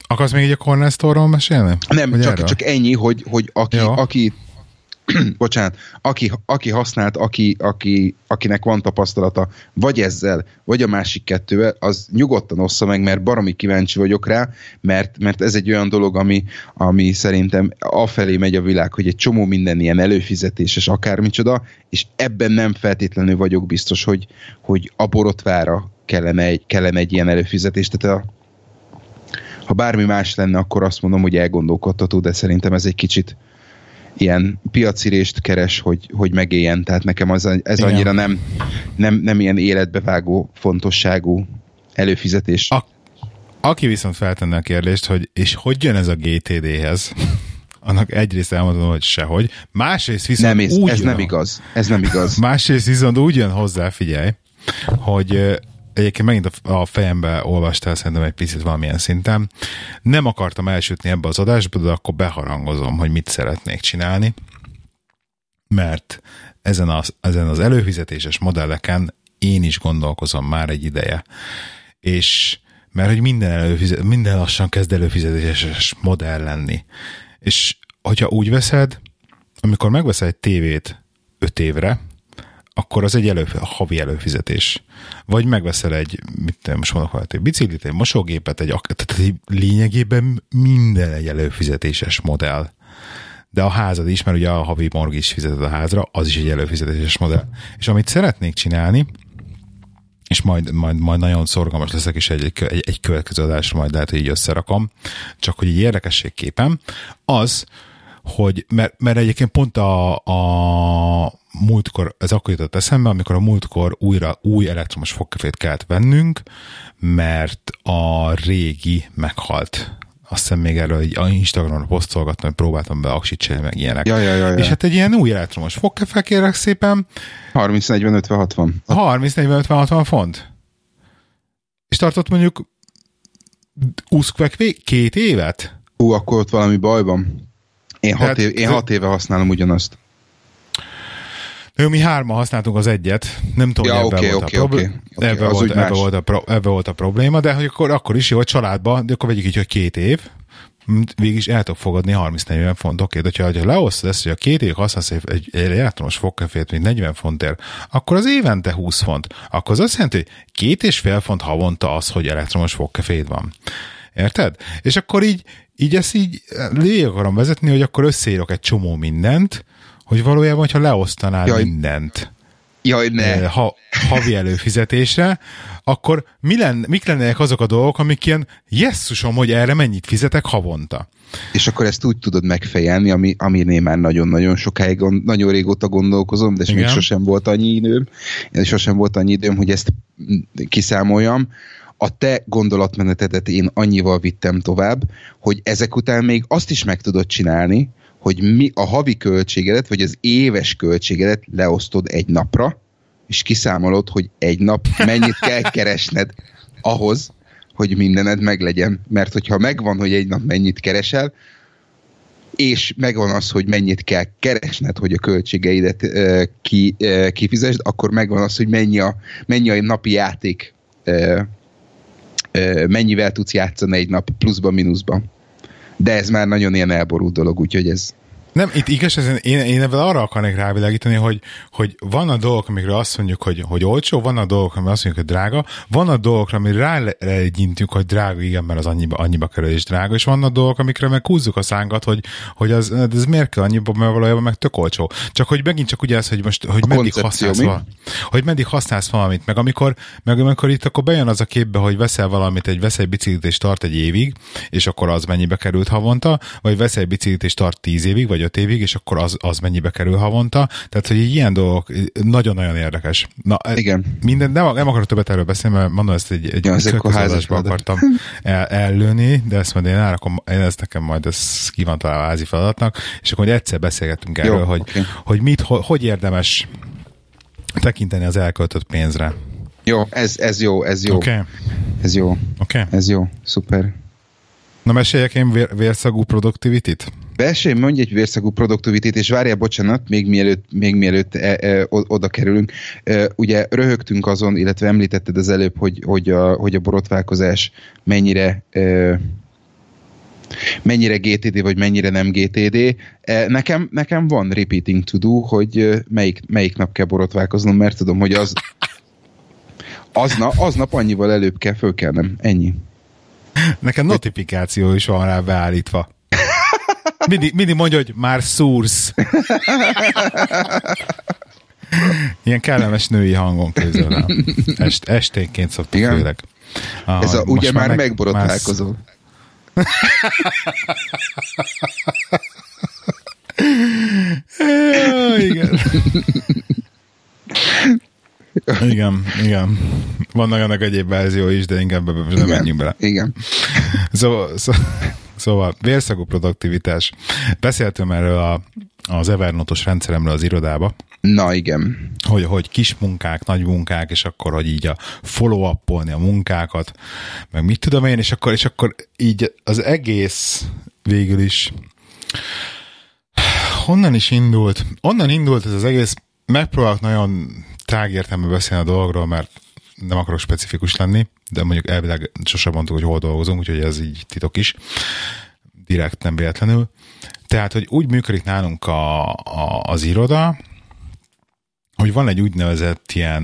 akarsz még egy a Corner Store-ról mesélni? Nem, csak, csak ennyi, hogy, hogy aki, aki [CLEARS THROAT] bocsánat, aki, aki használt, aki, aki, akinek van tapasztalata, vagy ezzel, vagy a másik kettővel, az nyugodtan ossza meg, mert baromi kíváncsi vagyok rá, mert, mert ez egy olyan dolog, ami, ami szerintem afelé megy a világ, hogy egy csomó minden ilyen előfizetéses akármicsoda, és ebben nem feltétlenül vagyok biztos, hogy, hogy a borotvára kellene egy, kellene egy ilyen előfizetés. Tehát a, ha bármi más lenne, akkor azt mondom, hogy elgondolkodható, de szerintem ez egy kicsit, ilyen piacirést keres, hogy, hogy megéljen, tehát nekem az, ez Igen. annyira nem, nem, nem ilyen életbevágó fontosságú előfizetés. A, aki viszont feltenne a kérdést, hogy és hogy jön ez a GTD-hez, [LAUGHS] annak egyrészt elmondom, hogy sehogy, másrészt viszont nem, ez, úgy ez jön, nem igaz. Ez nem igaz. [LAUGHS] Másrészt viszont úgy jön hozzá, figyelj, hogy egyébként megint a fejembe olvastál szerintem egy picit valamilyen szinten. Nem akartam elsütni ebbe az adásba, de akkor beharangozom, hogy mit szeretnék csinálni, mert ezen az, ezen az előfizetéses modelleken én is gondolkozom már egy ideje. És mert hogy minden, előfizet, minden lassan kezd előfizetéses modell lenni. És hogyha úgy veszed, amikor megveszel egy tévét 5 évre, akkor az egy elő, havi előfizetés. Vagy megveszel egy, mit nem most mondok, egy biciklit, egy mosógépet, egy, tehát lényegében minden egy előfizetéses modell. De a házad is, mert ugye a havi morg is fizeted a házra, az is egy előfizetéses modell. És amit szeretnék csinálni, és majd, majd, majd nagyon szorgalmas leszek, és egy, egy, egy következő adásra majd lehet, hogy így összerakom, csak hogy egy érdekességképpen, az, hogy, mert, mert egyébként pont a, a múltkor, ez akkor jutott eszembe, amikor a múltkor újra új elektromos fogkefét kellett vennünk, mert a régi meghalt. Azt hiszem még erről egy Instagramon posztolgattam, hogy próbáltam be aksit meg ilyenek. Ja, ja, ja, ja. És hát egy ilyen új elektromos fogkefe kérek szépen. 30, 40, 50, 60. 30, 40, 50, 60 font. És tartott mondjuk úszkvek két évet? Hú, akkor ott valami baj van. Én hat, év, én hat éve használom ugyanazt. Jó, mi hárma használtunk az egyet, nem tudom, ja, hogy ebben, okay, volt, okay, a okay, okay. volt, ebben, volt a pro, ebben volt a probléma, de hogy akkor, akkor is jó, hogy családban, de akkor vegyük így, hogy két év, végig is el tudok fogadni 30-40 font, oké, okay, de ha leosztod ezt, hogy a két év használsz egy, egy, egy elektromos fogkefét, mint 40 fontért, akkor az évente 20 font. Akkor az azt jelenti, hogy két és fél font havonta az, hogy elektromos fogkefét van. Érted? És akkor így, így ezt így lé akarom vezetni, hogy akkor összeírok egy csomó mindent, hogy valójában, hogyha leosztanál Jaj. mindent Jaj, ne. Ha, havi előfizetésre, akkor mi lenne, mik lennének azok a dolgok, amik ilyen jesszusom, hogy erre mennyit fizetek havonta. És akkor ezt úgy tudod megfejelni, ami, aminél már nagyon-nagyon sokáig, nagyon régóta gondolkozom, de még sosem volt annyi időm, sosem volt annyi időm, hogy ezt kiszámoljam, a te gondolatmenetedet én annyival vittem tovább, hogy ezek után még azt is meg tudod csinálni, hogy mi a havi költségedet, vagy az éves költségedet leosztod egy napra, és kiszámolod, hogy egy nap mennyit kell [LAUGHS] keresned ahhoz, hogy mindened meglegyen. Mert hogyha megvan, hogy egy nap mennyit keresel, és megvan az, hogy mennyit kell keresned, hogy a költségeidet uh, ki, uh, kifizesd, akkor megvan az, hogy mennyi a, mennyi a napi játék uh, mennyivel tudsz játszani egy nap pluszban, mínuszban. De ez már nagyon ilyen elborult dolog, úgyhogy ez Nem, itt igaz, ez, én, én ebben arra akarnék rávilágítani, hogy, hogy vannak dolgok, amikről azt mondjuk, hogy, hogy olcsó, vannak dolgok, amikről azt mondjuk, hogy drága, vannak dolgok, amire rálegyintünk, hogy drága, igen, mert az annyiba, annyiba kerül és drága, és vannak dolgok, amikre meg húzzuk a szánkat, hogy, hogy az, ez miért kell annyiba, mert valójában meg tök olcsó. Csak hogy megint csak ugye ez, hogy most, hogy meddig használsz, val, hogy meddig használsz valamit, meg amikor, meg amikor itt akkor bejön az a képbe, hogy veszel valamit, egy veszel egy biciklit és tart egy évig, és akkor az mennyibe került havonta, vagy veszel egy biciklit és tart tíz évig, vagy öt évig, és akkor az, az mennyibe kerül havonta. Tehát, hogy ilyen dolgok nagyon-nagyon érdekes. Na, e, Igen. Minden, nem, nem akarok többet erről beszélni, mert mondom, ezt egy, egy ja, akartam el, ellőni, de ezt majd én elrakom, én ezt nekem majd ez ki van találva házi feladatnak, és akkor egyszer beszélgettünk erről, Jó, hogy, okay. hogy mit, hogy, hogy érdemes tekinteni az elköltött pénzre. Jó, ez, ez jó, ez jó. Okay. Ez jó. Okay. Ez jó, szuper. Na meséljek én vér, vérszagú produktivitit? Besélj, mondj egy vérszagú produktivitit, és várjál, bocsánat, még mielőtt, még mielőtt e, e, oda kerülünk. E, ugye röhögtünk azon, illetve említetted az előbb, hogy, hogy, a, hogy a borotválkozás mennyire e, mennyire GTD, vagy mennyire nem GTD. E, nekem, nekem van repeating to do, hogy e, melyik, melyik nap kell borotválkoznom, mert tudom, hogy az aznap, aznap annyival előbb kell fölkelnem. Ennyi. Nekem notifikáció is van rá beállítva. Mindig, mindig mondja, hogy már szúrsz. Ilyen kellemes női hangon közül. Est, esténként szoktuk Igen? főleg. Ah, Ez a, ugye már, meg, megborotválkozol. igen. Igen, igen. Vannak ennek egyéb verzió is, de inkább ebbe nem menjünk bele. Igen. Szóval, szó, szóval vérszagú produktivitás. Beszéltem erről a, az Evernote-os rendszeremről az irodába. Na igen. Hogy, hogy kis munkák, nagy munkák, és akkor, hogy így a follow-upolni a munkákat, meg mit tudom én, és akkor, és akkor így az egész végül is honnan is indult? Onnan indult ez az egész, megpróbálok nagyon tágértelmű beszélni a dologról, mert nem akarok specifikus lenni, de mondjuk elvileg sosem mondtuk, hogy hol dolgozunk, úgyhogy ez így titok is. Direkt nem véletlenül. Tehát, hogy úgy működik nálunk a, a, az iroda, hogy van egy úgynevezett ilyen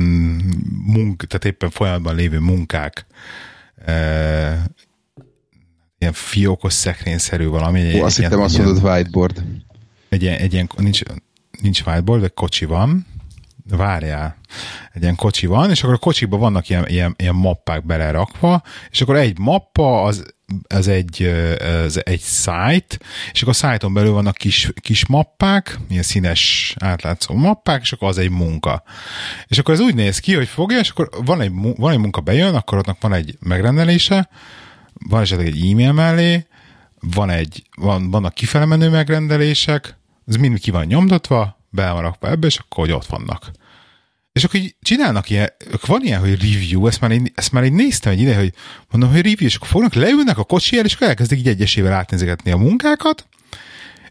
mm, munk, tehát éppen folyamatban lévő munkák, e, ilyen fiókos szekrényszerű valami. Ó, azt hittem azt mondod whiteboard. Egy egy ilyen nincs, nincs whiteboard, de kocsi van, várjál, egy ilyen kocsi van, és akkor a kocsiban vannak ilyen, ilyen, ilyen mappák belerakva, és akkor egy mappa az, az egy, az egy site, és akkor a szájton belül vannak kis, kis mappák, ilyen színes átlátszó mappák, és akkor az egy munka. És akkor ez úgy néz ki, hogy fogja, és akkor van egy, van egy munka bejön, akkor ott van egy megrendelése, van esetleg egy e-mail mellé, van egy, van, vannak kifelemenő megrendelések, ez mind ki van nyomtatva, be van rakva ebbe, és akkor hogy ott vannak. És akkor így csinálnak ilyen, van ilyen, hogy review, ezt már, én, ezt már így néztem egy ide, hogy mondom, hogy review, és akkor fognak, leülnek a kocsi el, és akkor elkezdik így egyesével átnézegetni a munkákat,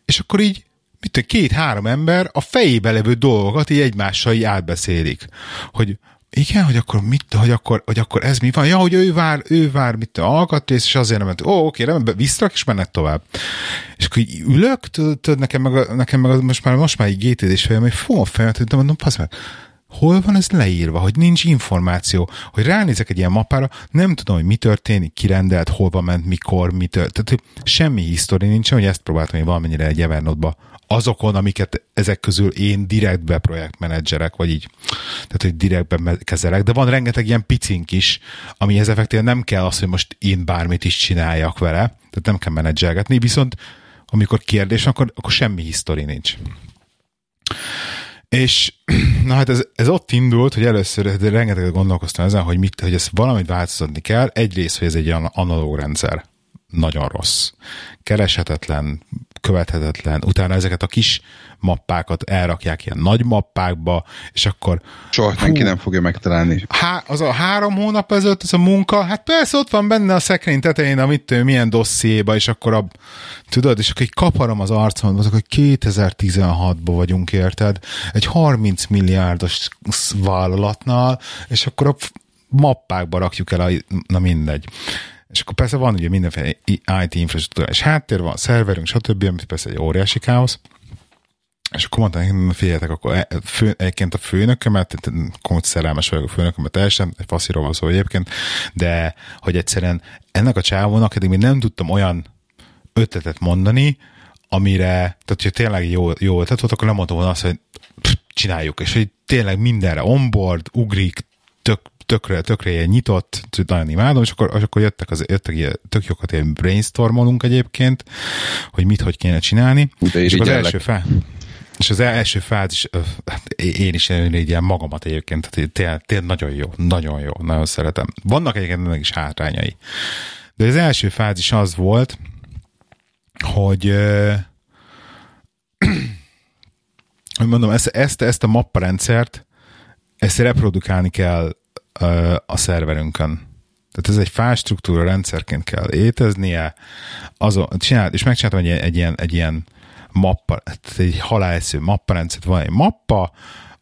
és akkor így mit két-három ember a fejébe levő dolgokat így egymással így átbeszélik. Hogy igen, hogy akkor mit, hogy akkor, hogy akkor ez mi van? Ja, hogy ő vár, ő vár, mit a alkatrész, és azért nem ment. Ó, oké, nem, visszrak, és mennek tovább. És akkor így ülök, tudod, nekem meg, nekem meg most már, most már így GTD-s fejem, hogy fogom hogy mondom, passz meg, hol van ez leírva, hogy nincs információ, hogy ránézek egy ilyen mappára, nem tudom, hogy mi történik, kirendelt, hol ment, mikor, mi történt. Tehát semmi hisztori nincs, hogy ezt próbáltam én valamennyire egy Evernote-ba azokon, amiket ezek közül én direktbe projektmenedzserek, vagy így, tehát hogy direktbe kezelek, de van rengeteg ilyen picink is, amihez effektíven nem kell az, hogy most én bármit is csináljak vele, tehát nem kell menedzselgetni, viszont amikor kérdés, akkor, akkor semmi hisztori nincs. És [CLEARS THROAT] na hát ez, ez ott indult, hogy először de rengeteget gondolkoztam ezen, hogy, mit, hogy ezt valamit változtatni kell. Egyrészt, hogy ez egy analóg rendszer. Nagyon rossz. Kereshetetlen, követhetetlen. Utána ezeket a kis mappákat elrakják ilyen nagy mappákba, és akkor... Soha hú, senki nem fogja megtalálni. Há, az a három hónap ezelőtt az a munka, hát persze ott van benne a szekrény tetején, amit milyen dossziéba, és akkor a, tudod, és akkor egy kaparom az arcom, azok, hogy 2016-ban vagyunk, érted? Egy 30 milliárdos vállalatnál, és akkor a mappákba rakjuk el a, na mindegy. És akkor persze van ugye mindenféle IT infrastruktúra, és háttér van, szerverünk, stb., ami persze egy óriási káosz. És akkor mondtam, hogy figyeljetek, akkor e, fő, egyébként a főnökömet, komoly szerelmes vagyok a főnökömet teljesen, egy faszíról van szó egyébként, de hogy egyszerűen ennek a csávónak eddig még nem tudtam olyan ötletet mondani, amire, tehát hogyha tényleg jó, jó ötlet volt, akkor nem mondtam volna azt, hogy pff, csináljuk, és hogy tényleg mindenre onboard, ugrik, tök, tökre, tökre ilyen nyitott, nagyon imádom, és akkor, és akkor jöttek, az, jöttek ilyen, tök jókat ilyen brainstormolunk egyébként, hogy mit, hogy kéne csinálni. De és az első fel, és az első fázis, én is ilyen magamat egyébként, tehát tényleg, tényleg nagyon jó, nagyon jó, nagyon szeretem. Vannak egyébként ennek is hátrányai. De az első fázis az volt, hogy hogy mondom, ezt, ezt, ezt a mapparendszert, ezt reprodukálni kell a szerverünkön. Tehát ez egy fástruktúra rendszerként kell éteznie, azon, csinált, és megcsináltam egy, egy, ilyen, egy ilyen mappa, egy halálegyszerű mapparendszert, van egy mappa,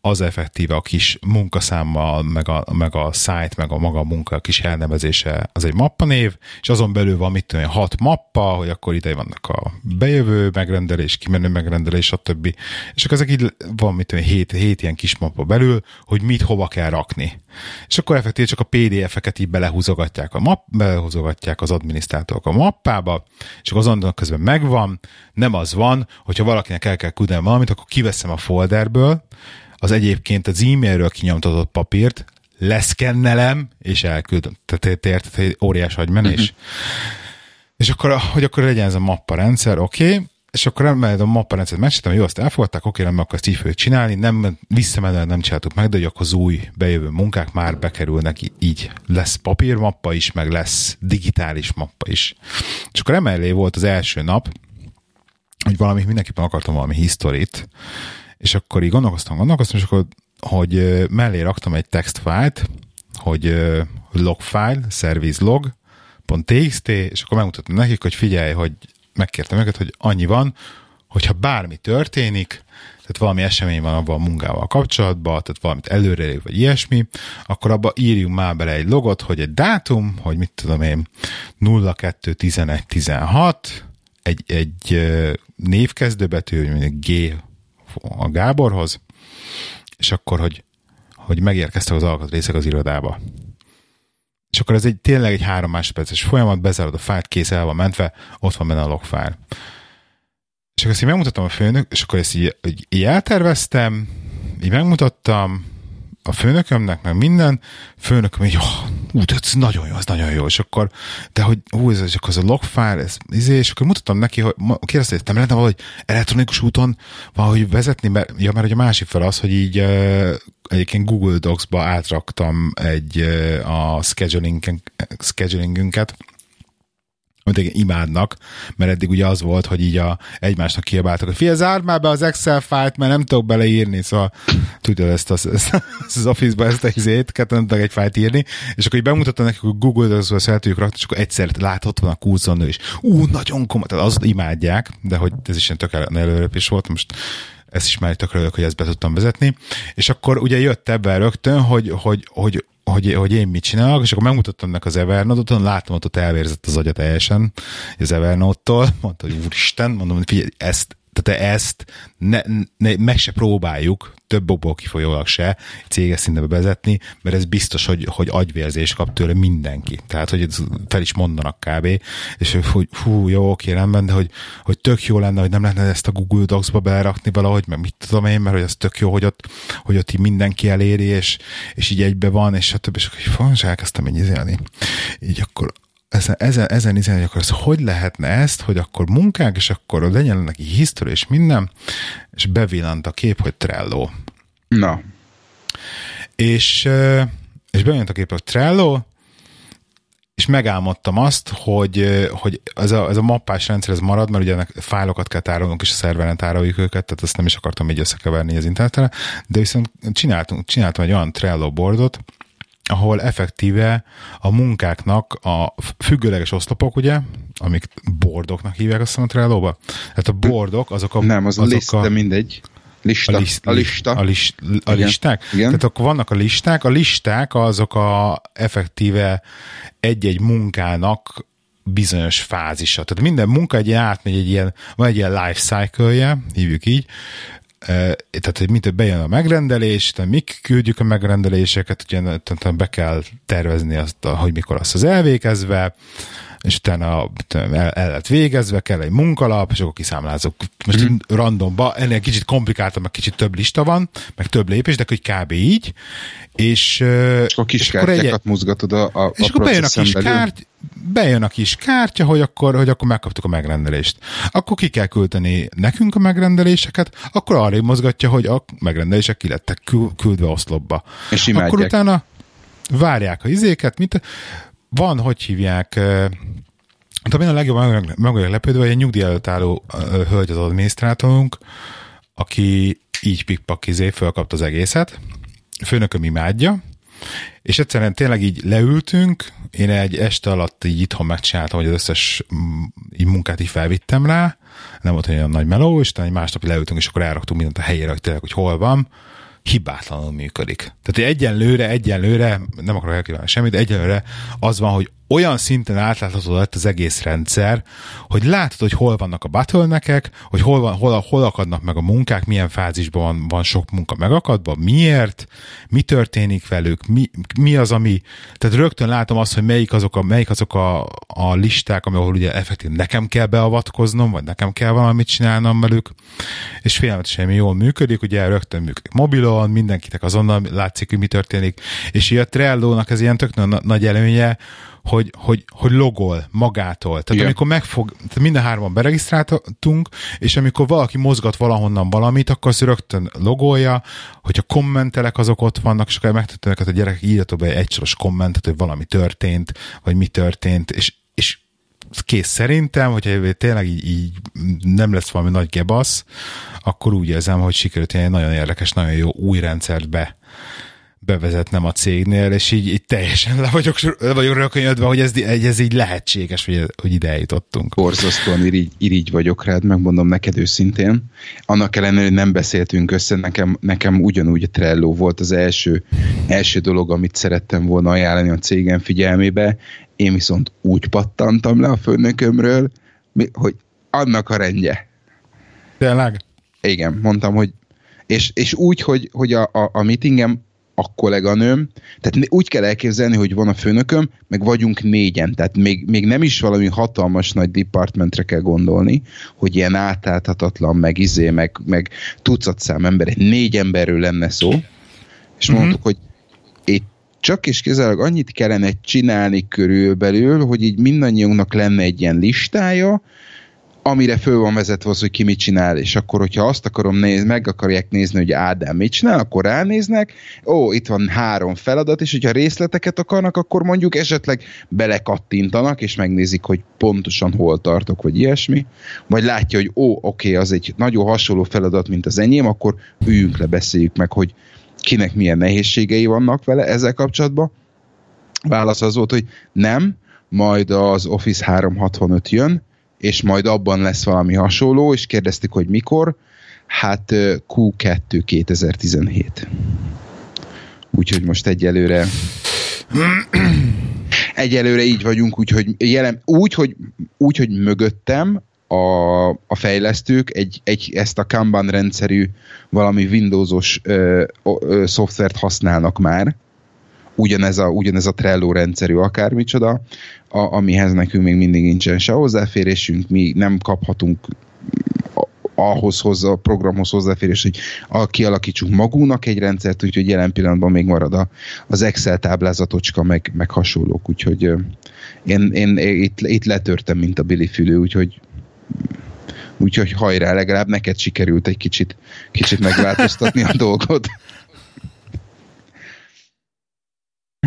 az effektíve a kis munkaszámmal, meg a, meg a site, meg a maga a munka a kis elnevezése, az egy mappanév, és azon belül van mit tudom, hat mappa, hogy akkor ide vannak a bejövő megrendelés, kimenő megrendelés, stb. És akkor ezek így van mit tudom, hét, hét ilyen kis mappa belül, hogy mit hova kell rakni. És akkor effektíve csak a PDF-eket így belehúzogatják, a map, belehúzogatják az adminisztrátorok a mappába, és akkor azon közben megvan, nem az van, hogyha valakinek el kell küldeni valamit, akkor kiveszem a folderből, az egyébként az e-mailről kinyomtatott papírt, leszkennelem, és elküldöm. Tehát érted, egy óriás agymenés. Uh-huh. És akkor, hogy akkor legyen ez a mappa rendszer, oké, okay, és akkor emeled a mappa rendszert megcsináltam, jó, azt elfogadták, oké, nem akkor ezt így fogjuk csinálni, nem, visszamenően nem csináltuk meg, de hogy akkor az új bejövő munkák már bekerülnek így. Lesz papírmappa is, meg lesz digitális mappa is. És akkor emellé volt az első nap, hogy valami, mindenképpen akartam valami historit, és akkor így gondolkoztam, gondolkoztam, és akkor, hogy mellé raktam egy textfájlt, hogy logfile, service log, .txt, és akkor megmutattam nekik, hogy figyelj, hogy megkértem őket, hogy annyi van, hogyha bármi történik, tehát valami esemény van abban a munkával kapcsolatban, tehát valamit előre vagy ilyesmi, akkor abba írjunk már bele egy logot, hogy egy dátum, hogy mit tudom én, 02 11 16, egy, egy névkezdőbetű, hogy mondjuk G a Gáborhoz, és akkor, hogy, hogy megérkeztek az alkatrészek az irodába. És akkor ez egy tényleg egy három másodperces folyamat, bezárod a fájlt, kész el van mentve, ott van benne a logfile. És akkor ezt így megmutattam a főnök, és akkor ezt így, így elterveztem, így megmutattam, a főnökömnek, meg minden, főnököm, hogy oh, ú, ez nagyon jó, ez nagyon jó, és akkor, de hogy hú, ez csak az a logfile, ez, izé, és akkor mutattam neki, hogy kérdezte, hogy nem lehetne valahogy elektronikus úton valahogy vezetni, mert, ja, mert a másik fel az, hogy így egyébként Google Docs-ba átraktam egy a scheduling, schedulingünket, amit imádnak, mert eddig ugye az volt, hogy így a, egymásnak kiabáltak, hogy fia, zárd már be az Excel fájlt, mert nem tudok beleírni, szóval tudja ezt, az, ezt, [LAUGHS] ezt az Office-ba ezt a izét, ketten egy fájlt írni, és akkor így bemutattam nekik, hogy Google-t az el tudjuk rakni, és akkor egyszer látott van a kúzon is. Ú, nagyon komoly, tehát azt imádják, de hogy ez is ilyen tök is volt, most ezt is már tökre hogy ezt be tudtam vezetni. És akkor ugye jött ebben rögtön, hogy, hogy, hogy hogy, hogy én mit csinálok, és akkor megmutattam neki az Evernote-on, látom, hogy ott elvérzett az agya teljesen az Evernote-tól, mondta, hogy úristen, mondom, hogy figyelj, ezt, tehát ezt ne, ne, meg se próbáljuk, több okból kifolyólag se céges szintbe bevezetni, mert ez biztos, hogy, hogy agyvérzés kap tőle mindenki. Tehát, hogy fel is mondanak kb. És hogy hú, jó, oké, rendben, de hogy, hogy tök jó lenne, hogy nem lehetne ezt a Google Docs-ba belerakni valahogy, meg mit tudom én, mert hogy ez tök jó, hogy ott, hogy ott így mindenki eléri, és, és így egybe van, és stb. És akkor és elkezdtem így izélni. Így akkor ezen, ezen, ezen izélni, hogy akkor ez hogy lehetne ezt, hogy akkor munkák, és akkor legyen neki history és minden, és bevillant a kép, hogy Trello. Na. És, és bejött a kép, hogy Trello, és megálmodtam azt, hogy, hogy ez, a, ez a mappás rendszer ez marad, mert ugye ennek fájlokat kell tárolnunk, és a szerveren tároljuk őket, tehát ezt nem is akartam így összekeverni az internetre, de viszont csináltunk, csináltam egy olyan Trello boardot, ahol effektíve a munkáknak a függőleges oszlopok, ugye, amik bordoknak hívják a Trello-ba? Tehát a bordok, azok a... Nem, az azok a list, a, de mindegy. Lista. A, liszt, a lista. A, list, a Igen. listák? Igen. Tehát akkor vannak a listák. A listák azok a effektíve egy-egy munkának bizonyos fázisa. Tehát minden munka egy ilyen átmegy egy ilyen, van egy ilyen life cycle-je, hívjuk így, tehát, mint hogy bejön a megrendelés, tehát mik küldjük a megrendeléseket, ugye tehát be kell tervezni azt, hogy mikor lesz az elvégezve, és utána el, el lett végezve, kell egy munkalap, és akkor kiszámlázok. Most mm. randomba, ennél kicsit komplikáltabb, meg kicsit több lista van, meg több lépés, de hogy kb. így. És, és akkor kis és akkor egy, mozgatod a, a És a akkor bejön a kis kártya, bejön a kis kártya, hogy akkor, hogy akkor megkaptuk a megrendelést. Akkor ki kell küldeni nekünk a megrendeléseket, akkor arra mozgatja, hogy a megrendelések ki lettek küldve oszlopba. És imádják. Akkor utána várják a izéket, mint van, hogy hívják, Hát én a legjobban meg vagyok lepődve, hogy egy nyugdíj előtt álló hölgy az adminisztrátorunk, aki így pikpak izé fölkapta az egészet, főnököm imádja, és egyszerűen tényleg így leültünk, én egy este alatt így itthon megcsináltam, hogy az összes így munkát így felvittem rá, nem volt olyan nagy meló, és utána egy másnap leültünk, és akkor elraktunk mindent a helyére, hogy tényleg, hogy hol van, hibátlanul működik. Tehát egyenlőre, egyenlőre, nem akarok elkívánni semmit, egyenlőre az van, hogy olyan szinten átlátható lett az egész rendszer, hogy látod, hogy hol vannak a bottleneckek, hogy hol, van, hol, hol akadnak meg a munkák, milyen fázisban van, van sok munka megakadva, miért, mi történik velük, mi, mi az, ami, tehát rögtön látom azt, hogy melyik azok a, melyik azok a, a listák, ahol ugye effektív nekem kell beavatkoznom, vagy nekem kell valamit csinálnom velük, és félelmetesen jól működik, ugye rögtön működik mobilon, mindenkinek azonnal látszik, hogy mi történik, és így a Trello-nak ez ilyen tök nagy előnye, hogy, hogy, hogy logol magától. Tehát Igen. amikor megfog, tehát minden hárman beregisztráltunk, és amikor valaki mozgat valahonnan valamit, akkor az rögtön logolja, hogyha kommentelek, azok ott vannak, és akkor megtetőnek, a gyerekek írjatok be egy egysoros kommentet, hogy valami történt, vagy mi történt, és, és kész szerintem, hogyha tényleg így, így nem lesz valami nagy gebasz, akkor úgy érzem, hogy sikerült egy nagyon érdekes, nagyon jó új rendszert be bevezetnem a cégnél, és így, így teljesen le vagyok, le vagyok rökönyödve, hogy ez, ez így lehetséges, hogy, hogy ide eljutottunk. Borzasztóan irigy, irigy vagyok rád, megmondom neked őszintén. Annak ellenére, hogy nem beszéltünk össze, nekem, nekem ugyanúgy a Trello volt az első, első dolog, amit szerettem volna ajánlani a cégem figyelmébe. Én viszont úgy pattantam le a főnökömről, hogy annak a rendje. Tényleg? Igen, mondtam, hogy és, és úgy, hogy, hogy a, a, a meetingem a kolléganőm, tehát úgy kell elképzelni, hogy van a főnököm, meg vagyunk négyen, tehát még, még nem is valami hatalmas nagy departmentre kell gondolni, hogy ilyen átláthatatlan, meg izé, meg, meg tucat szám ember, egy négy emberről lenne szó, és uh-huh. mondtuk, hogy itt csak és kizárólag annyit kellene csinálni körülbelül, hogy így mindannyiunknak lenne egy ilyen listája, amire föl van vezetve az, hogy ki mit csinál, és akkor, hogyha azt akarom nézni, meg akarják nézni, hogy Ádám mit csinál, akkor ránéznek, ó, itt van három feladat, és hogyha részleteket akarnak, akkor mondjuk esetleg belekattintanak, és megnézik, hogy pontosan hol tartok, vagy ilyesmi, vagy látja, hogy ó, oké, az egy nagyon hasonló feladat, mint az enyém, akkor üljünk le, beszéljük meg, hogy kinek milyen nehézségei vannak vele ezzel kapcsolatban. Válasz az volt, hogy nem, majd az Office 365 jön, és majd abban lesz valami hasonló, és kérdeztük, hogy mikor. Hát Q2 2017. Úgyhogy most egyelőre egyelőre így vagyunk, úgyhogy jelen, úgy, hogy, úgy, hogy mögöttem a, a fejlesztők egy, egy, ezt a Kanban rendszerű valami Windowsos ö, ö, szoftvert használnak már, ugyanez a, ugyanez a Trello rendszerű akármicsoda, a, amihez nekünk még mindig nincsen se hozzáférésünk, mi nem kaphatunk ahhoz hozzá, a programhoz hozzáférés, hogy a, kialakítsunk magunknak egy rendszert, úgyhogy jelen pillanatban még marad a, az Excel táblázatocska, meg, meg hasonlók, úgyhogy én, én, itt, itt letörtem, mint a Billy Fülő, úgyhogy úgyhogy hajrá, legalább neked sikerült egy kicsit, kicsit megváltoztatni a [LAUGHS] dolgot.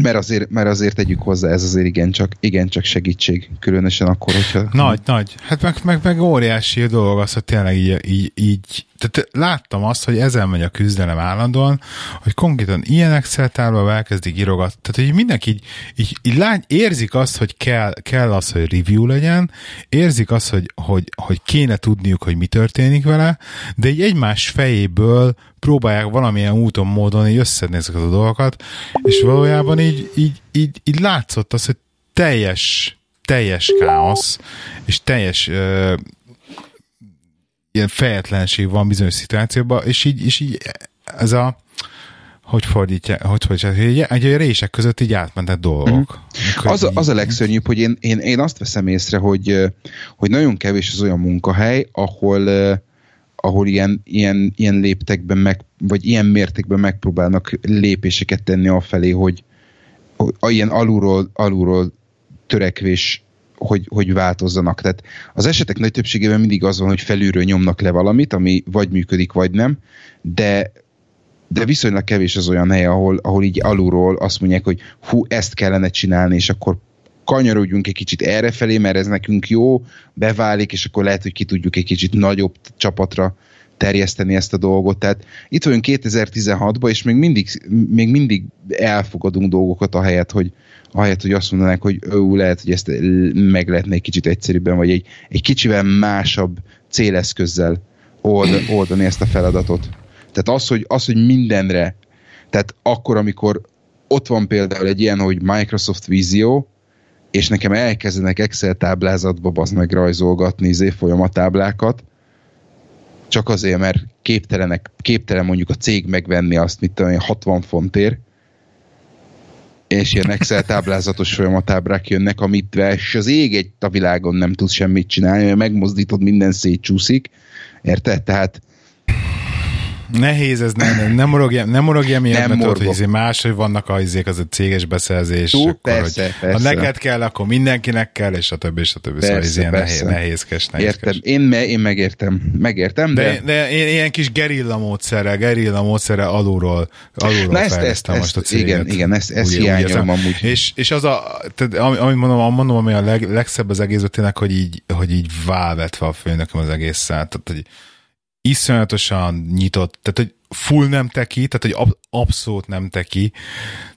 Mert azért, mert azért tegyük hozzá, ez azért igencsak, igencsak segítség, különösen akkor, hogyha... Nagy, nagy. Hát meg, meg, meg óriási dolog az, hogy tényleg így, így, így tehát láttam azt, hogy ezzel megy a küzdelem állandóan, hogy konkrétan ilyen Excel táblával elkezdik írogatni. Tehát, hogy mindenki így, így, így lát, érzik azt, hogy kell, kell az, hogy review legyen, érzik azt, hogy, hogy, hogy kéne tudniuk, hogy mi történik vele, de így egymás fejéből próbálják valamilyen úton, módon így összedni ezeket a dolgokat, és valójában így, így, így, így látszott az, hogy teljes, teljes káosz, és teljes uh, ilyen fejetlenség van bizonyos szituációban, és így, és így ez a hogy fordítja, hogy fordítja, hogy egy a rések között így átmentett dolgok. Mm. Az, a, az a legszörnyűbb, hogy én, én, én azt veszem észre, hogy, hogy nagyon kevés az olyan munkahely, ahol, ahol ilyen, ilyen, ilyen léptekben meg, vagy ilyen mértékben megpróbálnak lépéseket tenni afelé, hogy, hogy ilyen alulról, alulról törekvés hogy, hogy változzanak. Tehát az esetek nagy többségében mindig az van, hogy felülről nyomnak le valamit, ami vagy működik, vagy nem, de de viszonylag kevés az olyan hely, ahol, ahol így alulról azt mondják, hogy hú, ezt kellene csinálni, és akkor kanyarodjunk egy kicsit errefelé, mert ez nekünk jó, beválik, és akkor lehet, hogy ki tudjuk egy kicsit nagyobb csapatra terjeszteni ezt a dolgot. Tehát itt vagyunk 2016-ban, és még mindig, még mindig elfogadunk dolgokat a helyet, hogy, ahelyett, hogy azt mondanák, hogy ő lehet, hogy ezt meg lehetne egy kicsit egyszerűbben, vagy egy, egy kicsivel másabb céleszközzel old, oldani ezt a feladatot. Tehát az hogy, az, hogy mindenre, tehát akkor, amikor ott van például egy ilyen, hogy Microsoft Visio, és nekem elkezdenek Excel táblázatba bazd meg rajzolgatni izé folyamattáblákat, csak azért, mert képtelenek, képtelen mondjuk a cég megvenni azt, mit tudom 60 fontért, és ilyen Excel táblázatos folyamatábrák jönnek, amit és az ég egy a világon nem tudsz semmit csinálni, mert megmozdítod, minden szétcsúszik. Érted? Tehát Nehéz ez, nem, nem, nem morogja, nem morogja miatt, mert tudod, hogy izé más, hogy vannak a izék, az a céges beszerzés, Tú, akkor, persze, hogy persze. ha neked kell, akkor mindenkinek kell, és a többi, és a többi. Persze, szóval ez ilyen nehéz, nehézkes, nehézkes. Értem, én, me, én megértem, megértem, de... De, de én ilyen kis gerilla módszerrel, gerilla módszerrel alulról, alulról Na ezt, ezt, most ezt, a céget. Igen, igen, ezt, ezt hiányolom amúgy. És, és az a, tehát, amit mondom, mondom, ami a leg, legszebb az egész tényleg, hogy így, hogy így válvetve a főnököm az egésszel. Tehát, hogy iszonyatosan nyitott, tehát hogy full nem teki, tehát hogy ab, abszolút nem teki.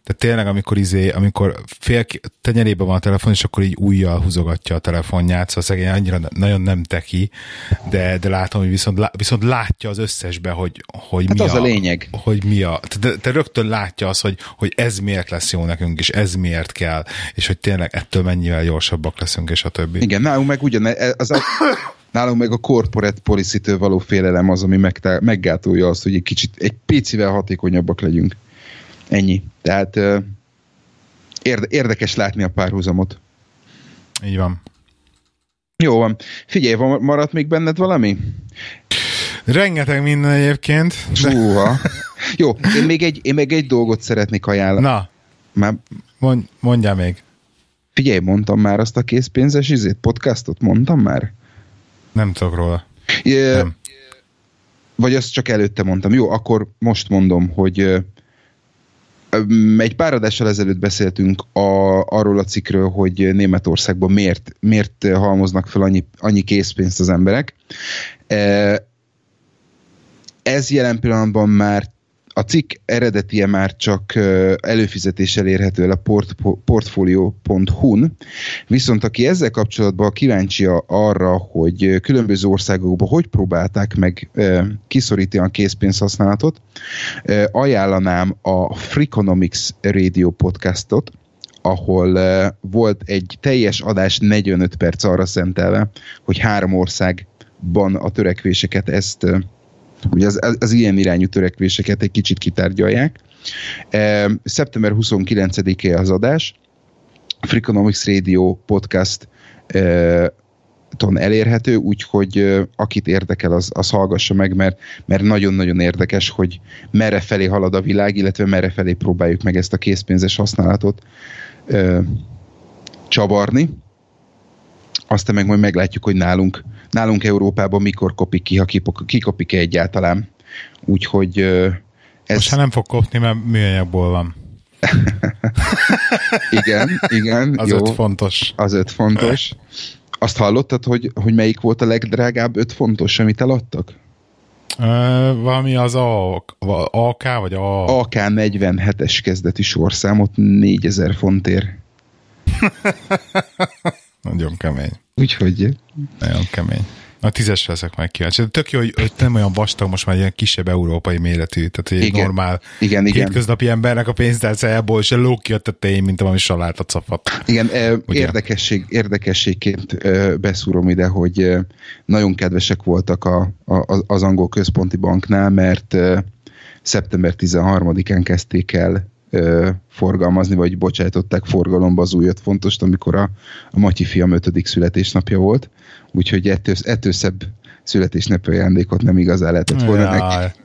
Tehát tényleg, amikor izé, amikor fél tenyerében van a telefon, és akkor így újjal húzogatja a telefonját, szóval szegény annyira nagyon nem teki, de, de látom, hogy viszont, viszont látja az összesbe, hogy, hogy hát mi az a, a lényeg. Hogy mi a, te, te rögtön látja azt, hogy, hogy ez miért lesz jó nekünk, és ez miért kell, és hogy tényleg ettől mennyivel gyorsabbak leszünk, és a többi. Igen, nálunk meg ugyan, az a, Nálunk meg a corporate policy való félelem az, ami meggátolja azt, hogy egy kicsit, egy picivel hatékonyabbak legyünk. Ennyi. Tehát érde, érdekes látni a párhuzamot. Így van. Jó van. Figyelj, maradt még benned valami? Rengeteg minden egyébként. De... [LAUGHS] Jó, én még, egy, én még egy dolgot szeretnék ajánlani. Na, Már... Mond, mondjál még. Figyelj, mondtam már azt a készpénzes izét, podcastot, mondtam már? Nem tudok róla. Yeah, nem. Vagy azt csak előtte mondtam. Jó, akkor most mondom, hogy egy pár adással ezelőtt beszéltünk a, arról a cikkről, hogy Németországban miért, miért halmoznak fel annyi, annyi készpénzt az emberek. Ez jelen pillanatban már a cikk eredetie már csak előfizetéssel érhető el a port, portfolio.hu-n, viszont aki ezzel kapcsolatban kíváncsi arra, hogy különböző országokban hogy próbálták meg kiszorítani a készpénzhasználatot, ajánlanám a Freakonomics Radio podcastot, ahol volt egy teljes adás 45 perc arra szentelve, hogy három országban a törekvéseket ezt hogy az, az, az ilyen irányú törekvéseket egy kicsit kitárgyalják. E, szeptember 29-é az adás, Freakonomics Radio podcast e, ton elérhető, úgyhogy akit érdekel, az, az hallgassa meg, mert, mert nagyon-nagyon érdekes, hogy merre felé halad a világ, illetve merre felé próbáljuk meg ezt a készpénzes használatot ö, csavarni. Aztán meg majd meglátjuk, hogy nálunk nálunk Európában mikor kopik ki, ha kikopik-e egyáltalán. Úgyhogy ez... Most hát nem fog kopni, mert műanyagból van. [LAUGHS] igen, igen. Az jó. öt fontos. Az öt fontos. Azt hallottad, hogy, hogy melyik volt a legdrágább öt fontos, amit eladtak? Uh, valami az A, AK, vagy A... AK 47-es kezdeti sorszámot 4000 fontért. [LAUGHS] Nagyon kemény. Úgyhogy... Nagyon kemény. A tízes leszek meg kíváncsi. Tök jó, hogy, hogy nem olyan vastag, most már ilyen kisebb európai méretű, tehát egy igen, normál igen, igen. hétköznapi embernek a pénztárcájából se lók ki a tetején, mint valami saláta capat. Igen, érdekesség, érdekességként beszúrom ide, hogy nagyon kedvesek voltak a, a, az angol központi banknál, mert szeptember 13-án kezdték el forgalmazni, vagy bocsájtották forgalomba az új fontos, amikor a, a Matyi fiam ötödik születésnapja volt úgyhogy ettől, ettől szebb születésnapi ajándékot nem igazán lehetett volna Jaj. neki.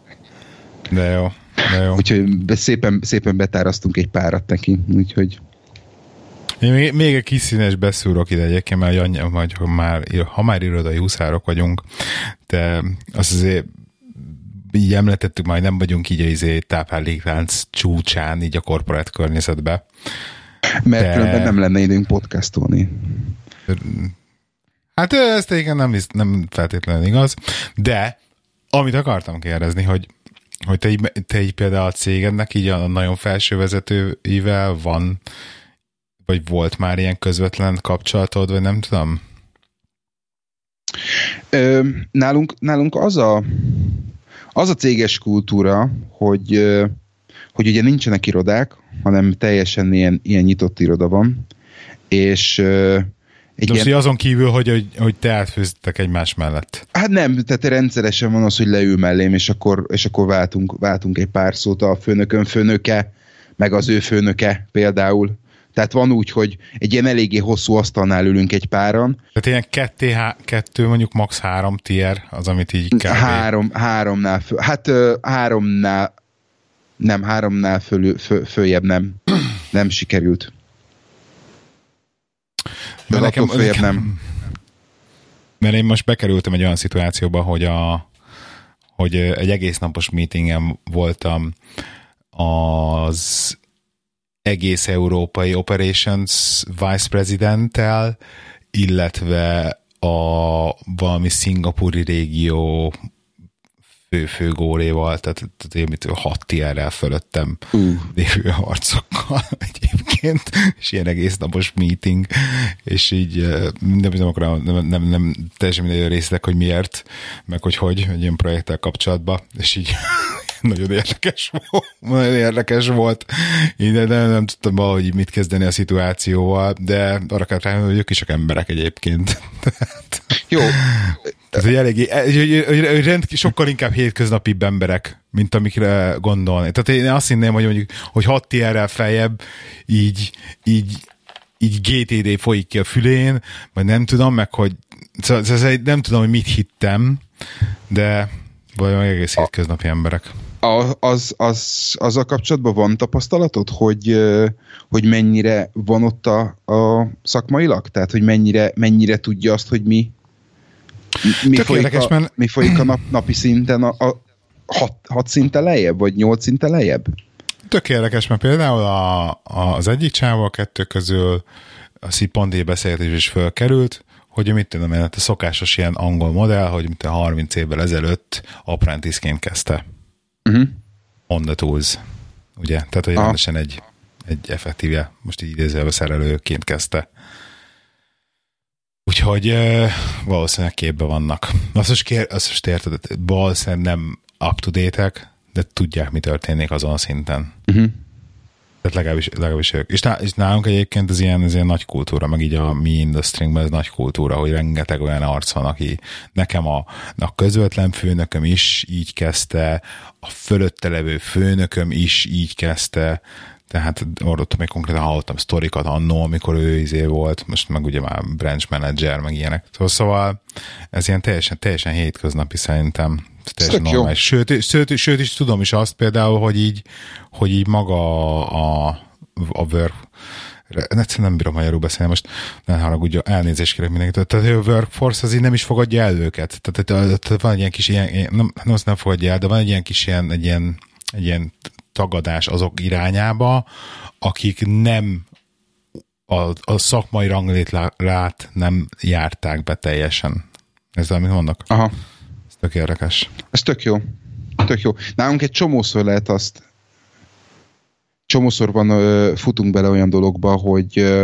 De jó, de jó. Úgyhogy szépen, szépen betárasztunk egy párat neki, úgyhogy én még, még egy kis színes beszúrok ide egyébként, mert annyi, hogy ha már, ha már irodai huszárok vagyunk, de az azért így említettük, majd nem vagyunk így az izé tápláléklánc csúcsán, így a korporát környezetbe. Mert de... különben nem lenne időnk podcastolni. Hát ez igen nem, nem feltétlenül igaz, de amit akartam kérdezni, hogy, hogy te, így, te így például a cégednek így a nagyon felső vezetőivel van, vagy volt már ilyen közvetlen kapcsolatod, vagy nem tudom? Ö, nálunk, nálunk az a az a céges kultúra, hogy, hogy ugye nincsenek irodák, hanem teljesen ilyen, ilyen nyitott iroda van, és egy De ilyen... azon kívül, hogy, hogy, hogy te átfőztek egymás mellett. Hát nem, tehát rendszeresen van az, hogy leül mellém, és akkor, és akkor váltunk, váltunk egy pár szót a főnökön főnöke, meg az ő főnöke például. Tehát van úgy, hogy egy ilyen eléggé hosszú asztalnál ülünk egy páran. Tehát ilyen ketté, há, kettő, mondjuk max. három tier, az, amit így kell. Három, háromnál, föl, hát háromnál, nem, háromnál föl, föl, följebb nem, nem sikerült. De nekem, nekem, nem. Mert én most bekerültem egy olyan szituációba, hogy, a, hogy egy egész napos meetingen voltam az egész európai operations vice presidenttel, illetve a valami szingapúri régió fő, fő góléval, tehát, tehát én hat tierrel fölöttem uh. lévő harcokkal [LAUGHS] egyébként, és ilyen egész napos meeting, és így nem, nem, nem, nem, nem, nem teljesen minden részletek, hogy miért, meg hogy hogy, egy ilyen projekttel kapcsolatban, és így nagyon érdekes volt, [LAUGHS] nagyon érdekes volt. Én nem, nem tudtam valahogy mit kezdeni a szituációval, de arra kell rájönni, hogy ők is csak emberek egyébként. [LAUGHS] Jó. Tehát, hogy eléggé, hogy rend, sokkal inkább hétköznapi emberek, mint amikre gondolni. Tehát én azt hinném, hogy mondjuk, hogy 6 TR-rel feljebb így, így, így GTD folyik ki a fülén, vagy nem tudom, meg hogy szóval, nem tudom, hogy mit hittem, de vagy egész hétköznapi emberek. A, az, az, az a kapcsolatban van tapasztalatod, hogy, hogy mennyire van ott a, a szakmailag? Tehát, hogy mennyire, mennyire tudja azt, hogy mi, mi, folyik, érdekes, a, mert... mi folyik a nap, napi szinten a, a hat, hat szinte lejjebb, vagy nyolc szinte lejjebb? Tök érdekes, mert például a, a, az egyik csávó a kettő közül a pont beszélgetés is fölkerült, hogy mit tudom én, hát a szokásos ilyen angol modell, hogy mint a 30 évvel ezelőtt apprentice kezdte. Uh-huh. On the tools. Ugye? Tehát, hogy rendesen egy, egy effektíve, most így idézőjelben szerelőként kezdte. Úgyhogy uh, valószínűleg képbe vannak. Azt most, kér, azt most érted, valószínűleg nem up-to-date-ek, de tudják, mi történik azon a szinten. Uh-huh. Tehát legalábbis, legalábbis ők. És, és nálunk egyébként ez ilyen, ez ilyen nagy kultúra, meg így a mi industrynkben ez nagy kultúra, hogy rengeteg olyan arc van, aki nekem a, a közvetlen főnököm is így kezdte, a fölötte levő főnököm is így kezdte, tehát ott még konkrétan hallottam sztorikat annó, amikor ő izé volt, most meg ugye már branch manager, meg ilyenek. Szóval ez ilyen teljesen, teljesen hétköznapi szerintem. Teljesen normális. Sőt, sőt, sőt, is tudom is azt például, hogy így, hogy így maga a, a, work, egyszerűen nem bírom magyarul beszélni, most ne haragudja, elnézést kérek mindenkitől. Tehát a workforce az így nem is fogadja el őket. Tehát, tehát, tehát van egy ilyen kis ilyen, nem, nem azt nem fogadja el, de van egy ilyen kis ilyen, egy ilyen, egy ilyen tagadás azok irányába, akik nem a, a szakmai ranglétlát nem járták be teljesen. Ez amit mondok? Aha. Tök érdekes. Ez tök jó. Tök jó. Nálunk egy csomószor lehet azt csomószor van, futunk bele olyan dologba, hogy,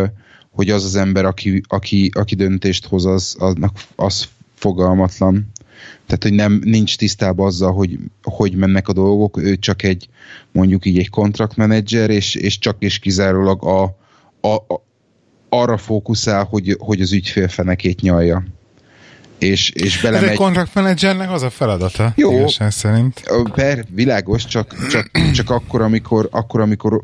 hogy az az ember, aki, aki, aki döntést hoz, az, aznak, az fogalmatlan. Tehát, hogy nem, nincs tisztában azzal, hogy hogy mennek a dolgok, ő csak egy, mondjuk így egy kontraktmenedzser, és, és csak és kizárólag a, a, a, arra fókuszál, hogy, hogy az ügyfél fenekét nyalja és, és belemegy. Ez egy kontraktmenedzsernek az a feladata, Jó, igazság szerint. Per, világos, csak, csak, csak akkor, amikor, akkor, amikor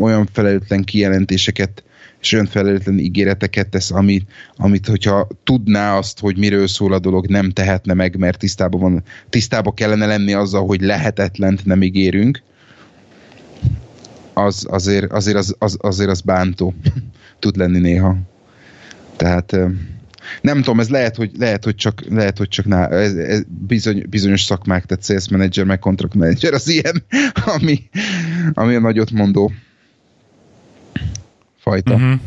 olyan felelőtlen kijelentéseket és olyan felelőtlen ígéreteket tesz, amit, amit hogyha tudná azt, hogy miről szól a dolog, nem tehetne meg, mert tisztában, van, tisztában kellene lenni azzal, hogy lehetetlent nem ígérünk, az azért, azért, az, az, azért az bántó. Tud lenni néha. Tehát nem tudom, ez lehet, hogy, lehet, hogy csak, lehet, hogy csak ná, ez, ez bizony, bizonyos szakmák, tehát sales manager, meg contract manager az ilyen, [LAUGHS] ami, ami a nagyot mondó fajta. Uh-huh.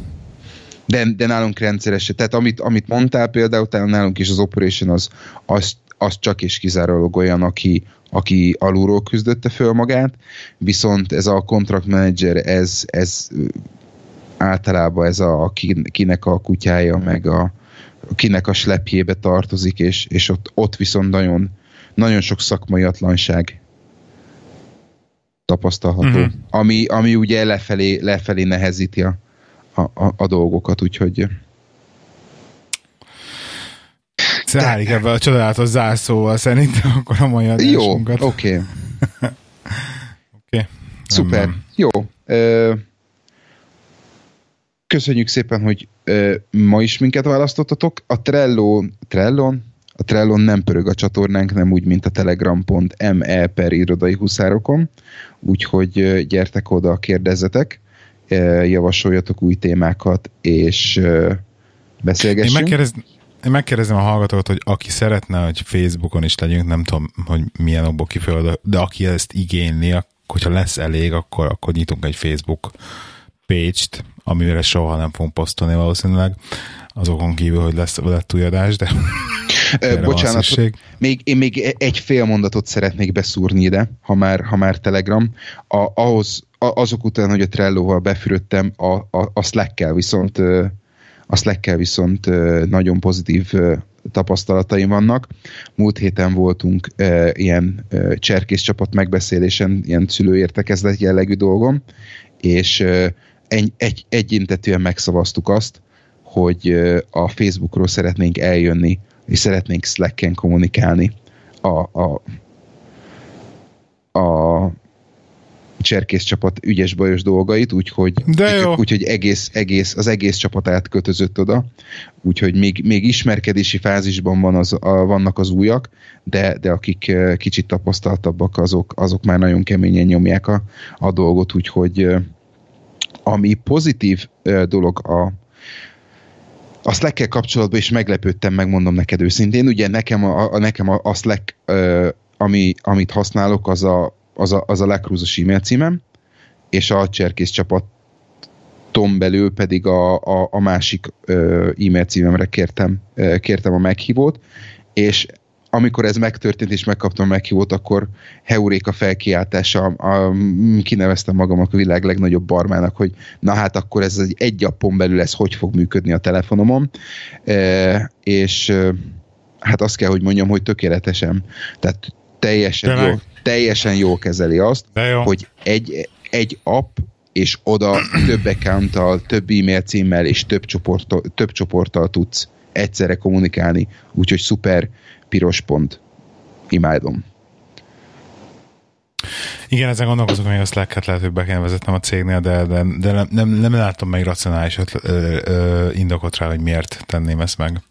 De, de nálunk rendszeres. Tehát amit, amit mondtál például, tehát nálunk is az operation az, az, az csak és kizárólag olyan, aki, aki alulról küzdötte föl magát, viszont ez a contract manager, ez, ez általában ez a, kinek a kutyája, meg a, kinek a slepjébe tartozik, és, és ott, ott viszont nagyon, nagyon sok szakmai atlanság tapasztalható, uh-huh. ami, ami ugye lefelé, lefelé nehezíti a, a, a, a dolgokat, úgyhogy Zárjuk ebbe a csodálatos zárszóval szerintem akkor a mai adásunkat. Jó, oké. Okay. oké. Okay. [LAUGHS] Szuper. Jó. Ö, Köszönjük szépen, hogy ö, ma is minket választottatok. A Trello, Trellon, a Trellon nem pörög a csatornánk, nem úgy, mint a telegram.me per irodai huszárokon, úgyhogy gyertek oda, kérdezzetek, javasoljatok új témákat, és beszélgessünk. Én, megkérdez, én megkérdezem a hallgatókat, hogy aki szeretne, hogy Facebookon is legyünk, nem tudom, hogy milyen okból kifejező, de aki ezt igényli, hogyha lesz elég, akkor, akkor nyitunk egy Facebook page-t, amire soha nem fogunk posztolni valószínűleg, azokon kívül, hogy lesz lett új adás, de Bocsánat, még, én még egy fél mondatot szeretnék beszúrni ide, ha már, ha már Telegram. A, ahhoz, a, azok után, hogy a Trello-val befürödtem, a, a, a Slack-kel viszont a Slack-kel viszont nagyon pozitív tapasztalataim vannak. Múlt héten voltunk e, ilyen e, cserkész csapat megbeszélésen, ilyen szülőértekezlet jellegű dolgom, és e, egy, egy, egyintetően megszavaztuk azt, hogy a Facebookról szeretnénk eljönni, és szeretnénk Slack-en kommunikálni a, a, a cserkész csapat ügyes-bajos dolgait, úgyhogy, úgyhogy egész, egész, az egész csapat átkötözött oda, úgyhogy még, még ismerkedési fázisban van az, a, vannak az újak, de, de akik kicsit tapasztaltabbak, azok, azok már nagyon keményen nyomják a, a dolgot, úgyhogy ami pozitív dolog a, a slack kapcsolatban is meglepődtem, megmondom neked őszintén. Ugye nekem a, a, nekem a, a Slack, ami, amit használok, az a, az a, az a Lecruise-os e-mail címem, és a cserkész csapaton belül pedig a, a, a másik ö, e-mail címemre kértem, kértem a meghívót, és amikor ez megtörtént, és megkaptam a meghívót, akkor heuréka felkiáltása, a, kineveztem magam a világ legnagyobb barmának, hogy na hát akkor ez egy, egy appon belül ez hogy fog működni a telefonomon, e, és e, hát azt kell, hogy mondjam, hogy tökéletesen, tehát teljesen, jó, teljesen jól kezeli azt, jó. hogy egy, egy app és oda több accounttal, több e-mail címmel és több csoporttal, több csoporttal tudsz egyszerre kommunikálni, úgyhogy szuper piros pont. Imádom. Igen, ezen gondolkozok, hogy a Slack-et lehet, hogy be kell vezetnem a cégnél, de, de, de nem, nem, nem látom meg racionális ötl, ö, ö, indokot rá, hogy miért tenném ezt meg.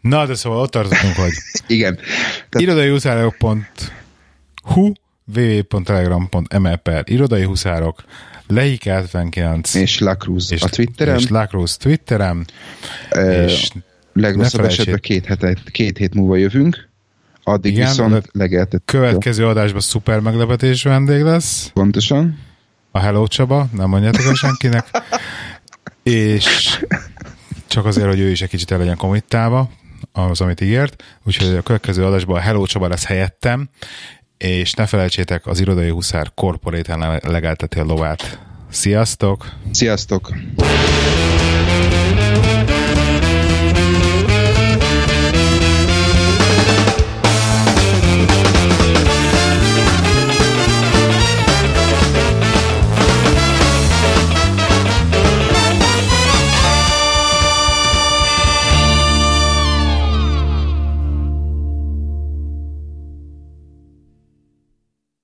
Na, de szóval ott tartottunk, hogy [LAUGHS] Igen. Tehát... irodai huszárok.hu www.telegram.me per irodai huszárok Lehik 79 és Lacruz a Twitterem és Lacruz Twitterem e, és Legrosszabb esetben két, hetet, két hét múlva jövünk. Addig Igen, viszont legeltet. Következő adásban szuper meglepetés vendég lesz. Pontosan. A Hello Csaba, nem mondjátok el senkinek. És csak azért, hogy ő is egy kicsit el legyen komittálva, az, amit ígért, úgyhogy a következő adásban a Hello Csaba lesz helyettem, és ne felejtsétek, az Irodai Huszár korporétán legelteti a lovát. Sziasztok! Sziasztok!